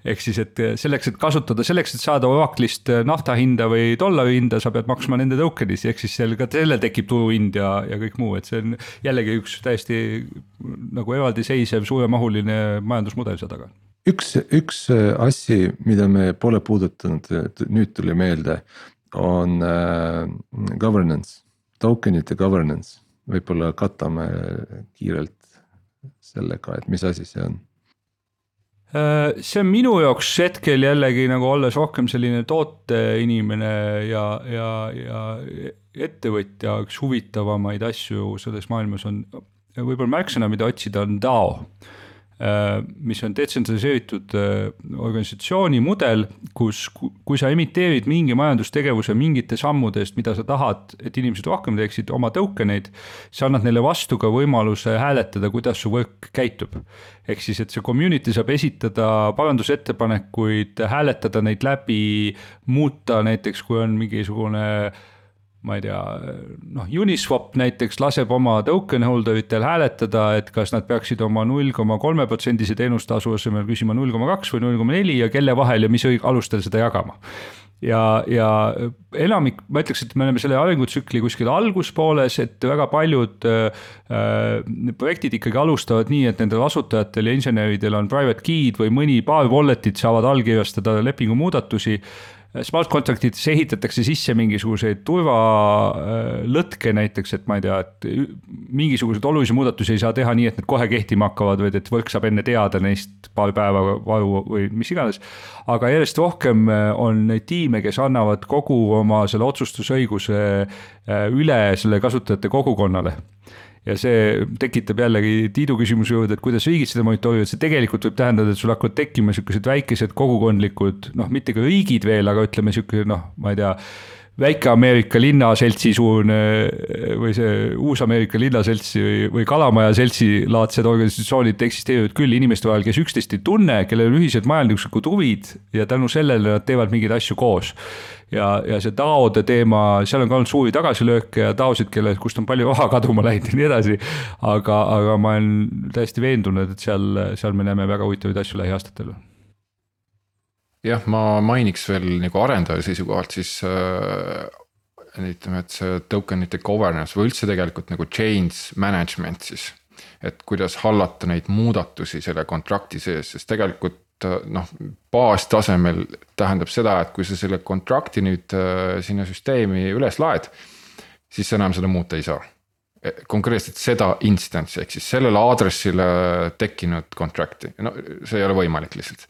ehk siis, et selleks, et kasutada, selleks, et saada oraklist nafta hinda või dollari hinda, sa pead maksma nende token'is, ehk siis seal ka sellel tekib turuhind ja, ja kõik muu, et see on jällegi üks täiesti nagu eraldiseisev suuremahuline majandusmudel seal taga üks, üks asi, mida me pole puudutanud, nüüd tuli meelde, on äh, governance, token'ite governance võib-olla katame kiirelt sellega, et mis asi see on? Äh, see on minu jaoks hetkel jällegi nagu olles rohkem selline tooteinimene ja, ja, ja ettevõtja, üks huvitavamaid asju selles maailmas on võib-olla märksõna, mida otsida, on DAO mis on detsentraliseeritud äh, organisatsiooni mudel, kus, kui sa emiteerid mingi majandustegevuse mingite sammude eest, mida sa tahad, et inimesed rohkem teeksid, oma token eid, sa annad neile vastu ka võimaluse hääletada, kuidas su võrk käitub. ehk siis, et see community saab esitada parandusettepanekuid, hääletada neid läbi, muuta näiteks, kui on mingisugune äh, ma ei tea, noh, Uniswap näiteks laseb oma token holder itel hääletada, et kas nad peaksid oma null koma kolme protsendise teenustasu asemel küsima null koma kaks või null koma neli ja kelle vahel ja mis alustel seda jagama. ja, ja enamik, ma ütleks, et me oleme selle arengutsükli kuskil alguspooles, et väga paljud äh, projektid ikkagi alustavad nii, et nendel asutajatel ja inseneridel on private key'd või mõni paar wallet'it saavad allkirjastada lepingu muudatusi smart contract'idesse ehitatakse sisse mingisuguseid turvalõtke näiteks, et ma ei tea, et mingisuguseid olulisi muudatusi ei saa teha nii, et need kohe kehtima hakkavad, vaid et võrk saab enne teada neist paar päeva varu või mis iganes. aga järjest rohkem äh, on neid tiime, kes annavad kogu oma selle otsustusõiguse äh, üle selle kasutajate kogukonnale ja see tekitab jällegi Tiidu küsimuse juurde, et kuidas riigid seda monitoorivad, see tegelikult võib tähendada, et sul hakkavad tekkima niisugused väikesed kogukondlikud, noh, mitte ka riigid veel, aga ütleme niisugune noh, ma ei tea Väike-Ameerika linnaseltsi suurune või see Uus-Ameerika linnaseltsi või, või Kalamaja seltsi laadsed organisatsioonid eksisteerivad küll inimeste vahel, kes üksteist ei tunne, kellel on ühised majanduslikud huvid ja tänu sellele nad teevad mingeid asju koos ja, ja see taode teema, seal on ka olnud suuri tagasilööke ja taosid, kelle, kust on palju raha kaduma läinud ja nii edasi. aga, aga ma olen täiesti veendunud, et seal, seal me näeme väga huvitavaid asju lähiaastatel jah, ma mainiks veel nagu arendaja seisukohalt siis äh, ütleme, et see token'ite governance või üldse tegelikult nagu change management siis. et kuidas hallata neid muudatusi selle kontrakti sees, sest tegelikult Äh, noh, baastasemel tähendab seda, et kui sa selle kontrakti nüüd äh, sinna süsteemi üles laed, siis sa enam seda muuta ei saa. E, konkreetselt seda instance'i ehk siis sellele aadressile tekkinud contract'i, no see ei ole võimalik lihtsalt.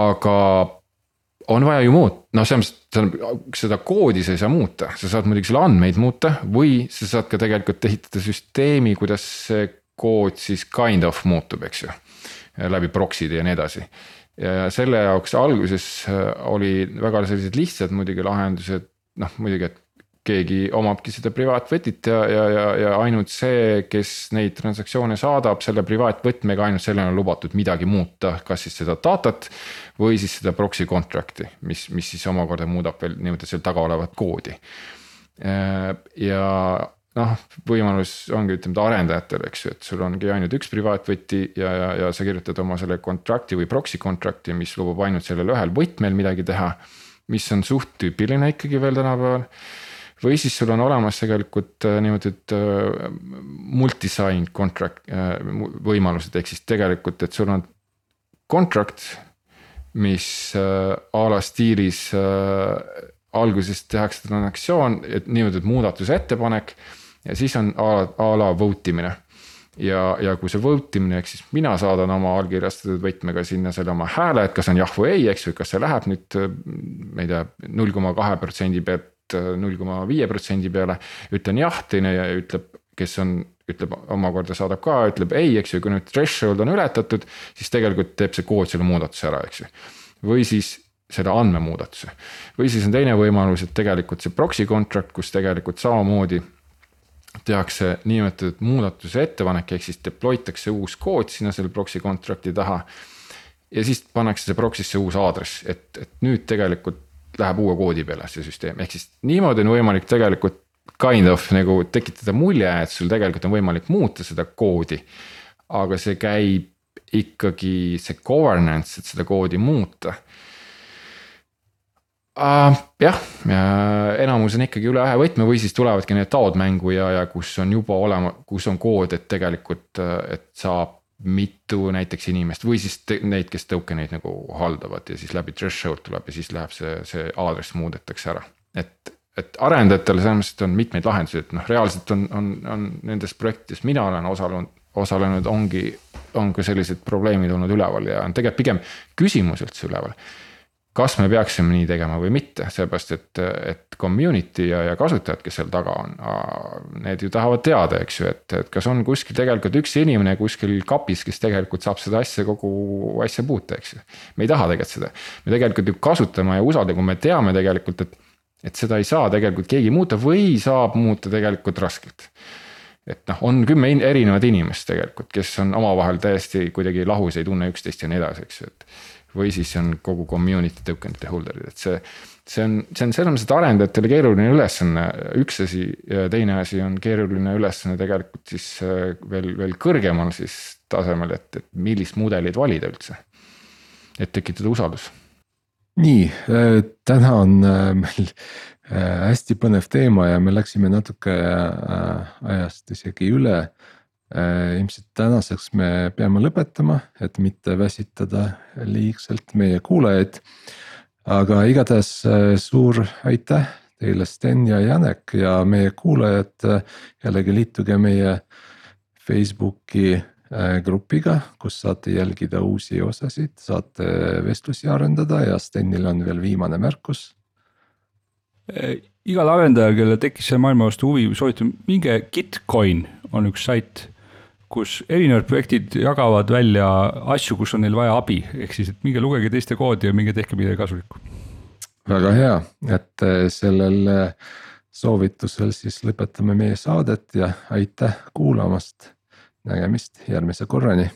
Aga on vaja ju muud, noh, selles mõttes seda koodi sa ei saa muuta, sa saad muidugi selle andmeid muuta või sa saad ka tegelikult ehitada süsteemi, kuidas see kood siis kind of muutub, eks ju. Läbi proxy'de ja nii edasi. ja selle jaoks alguses äh, oli väga sellised lihtsad muidugi lahendused, noh muidugi, et keegi omabki seda privaatvõtit ja, ja, ja, ja ainult see, kes neid transaktsioone saadab, selle privaatvõtmega ainult sellele on lubatud midagi muuta, kas siis seda datat või siis seda proxy contract'i, mis, mis siis omakorda muudab veel nii-öelda seal taga olevat koodi. Äh, ja noh, võimalus ongi, ütleme arendajatel, eks ju, et sul ongi ainult üks privaatvõti ja, ja, ja sa kirjutad oma selle contract'i või proxy contract'i, mis lubab ainult sellel ühel võtmel midagi teha. mis on suht tüüpiline ikkagi veel tänapäeval. Või siis sul on olemas tegelikult äh, niimoodi, et äh, multi-sign contract äh, võimalused, ehk siis tegelikult, et sul on contract, mis a la stiilis alguses tehakse transaktsioon, et niimoodi, et muudatusettepanek ja siis on a la, a la vote imine. ja, ja kui see vote imine, ehk siis mina saadan oma allkirjastatud võtmega sinna selle oma hääle, et kas on jah või ei, eks ju, kas see läheb nüüd, ma ei tea, null koma kahe protsendi pealt null koma viie protsendi peale. ütlen jah, teine ütleb, kes on, ütleb omakorda saadab ka, ütleb ei, eks ju, kui nüüd threshold on ületatud, siis tegelikult teeb see kood selle muudatuse ära, eks ju. või siis selle andmemuudatuse. või siis on teine võimalus, et tegelikult see proxy contract, kus tegelikult samamoodi tehakse niinimetatud muudatuse ettepanek, ehk siis deploy takse uus kood sinna selle proxy contract'i taha. ja siis pannakse see proxy'sse uus aadress, et, et nüüd tegelikult läheb uue koodi peale see süsteem, ehk siis niimoodi on võimalik tegelikult kind of nagu tekitada mulje, et sul tegelikult on võimalik muuta seda koodi. aga see käib ikkagi see governance, et seda koodi muuta uh,. jah, enamus on ikkagi üle ühe võtme või siis tulevadki need taod mängu ja, ja kus on juba olema, kus on kood, et tegelikult, et saab mitu näiteks inimest või siis te, neid, kes token eid nagu haldavad ja siis läbi threshold tuleb ja siis läheb see, see aadress muudetakse ära. et, et arendajatel selles mõttes on mitmeid lahendusi, et noh, reaalselt on, on, on nendes projektides, mina olen osalenud, osalenud, ongi, on ka sellised probleemid olnud üleval ja on tegelikult pigem küsimus üldse üleval kas me peaksime nii tegema või mitte, seepärast et, et community ja, ja kasutajad, kes seal taga on, need ju tahavad teada, eks ju, et, et kas on kuskil tegelikult üks inimene kuskil kapis, kes tegelikult saab seda asja, kogu asja puuta, eks ju. me ei taha tegelikult seda, me tegelikult ju kasutame ja usaldame, kui me teame tegelikult, et, et seda ei saa tegelikult keegi muuta või saab muuta tegelikult raskelt. Et noh, on kümme erinevat inimest tegelikult, kes on omavahel täiesti kuidagi lahus, ei tunne üksteist ja nii edasi, eks ju, et või siis on kogu community token'ite holder'id, et see. see on, see on selles mõttes, et arendajatele keeruline ülesanne, üks asi ja teine asi on keeruline ülesanne tegelikult siis äh, veel, veel kõrgemal siis tasemel, et, et millist mudelit valida üldse. et tekitada usaldus. nii, äh, täna on äh, meil hästi põnev teema ja me läksime natuke ajast isegi üle Äh, ilmselt tänaseks me peame lõpetama, et mitte väsitada liigselt meie kuulajaid. aga igatahes äh, suur aitäh teile, Sten ja Janek ja meie kuulajad. Äh, jällegi liituge meie Facebooki grupiga, kus saate jälgida uusi osasid, saate vestlusi arendada ja Stenil on veel viimane märkus. igal arendajal, kellel tekkis selle maailma vastu huvi, soovitan, minge Gitcoin on üks sait kus erinevad projektid jagavad välja asju, kus on neil vaja abi, ehk siis, et minge lugege teiste koodi ja minge tehke midagi kasulikku. väga hea, et eh, sellel eh, soovitusel siis lõpetame meie saadet ja aitäh kuulamast. nägemist järgmise korrani.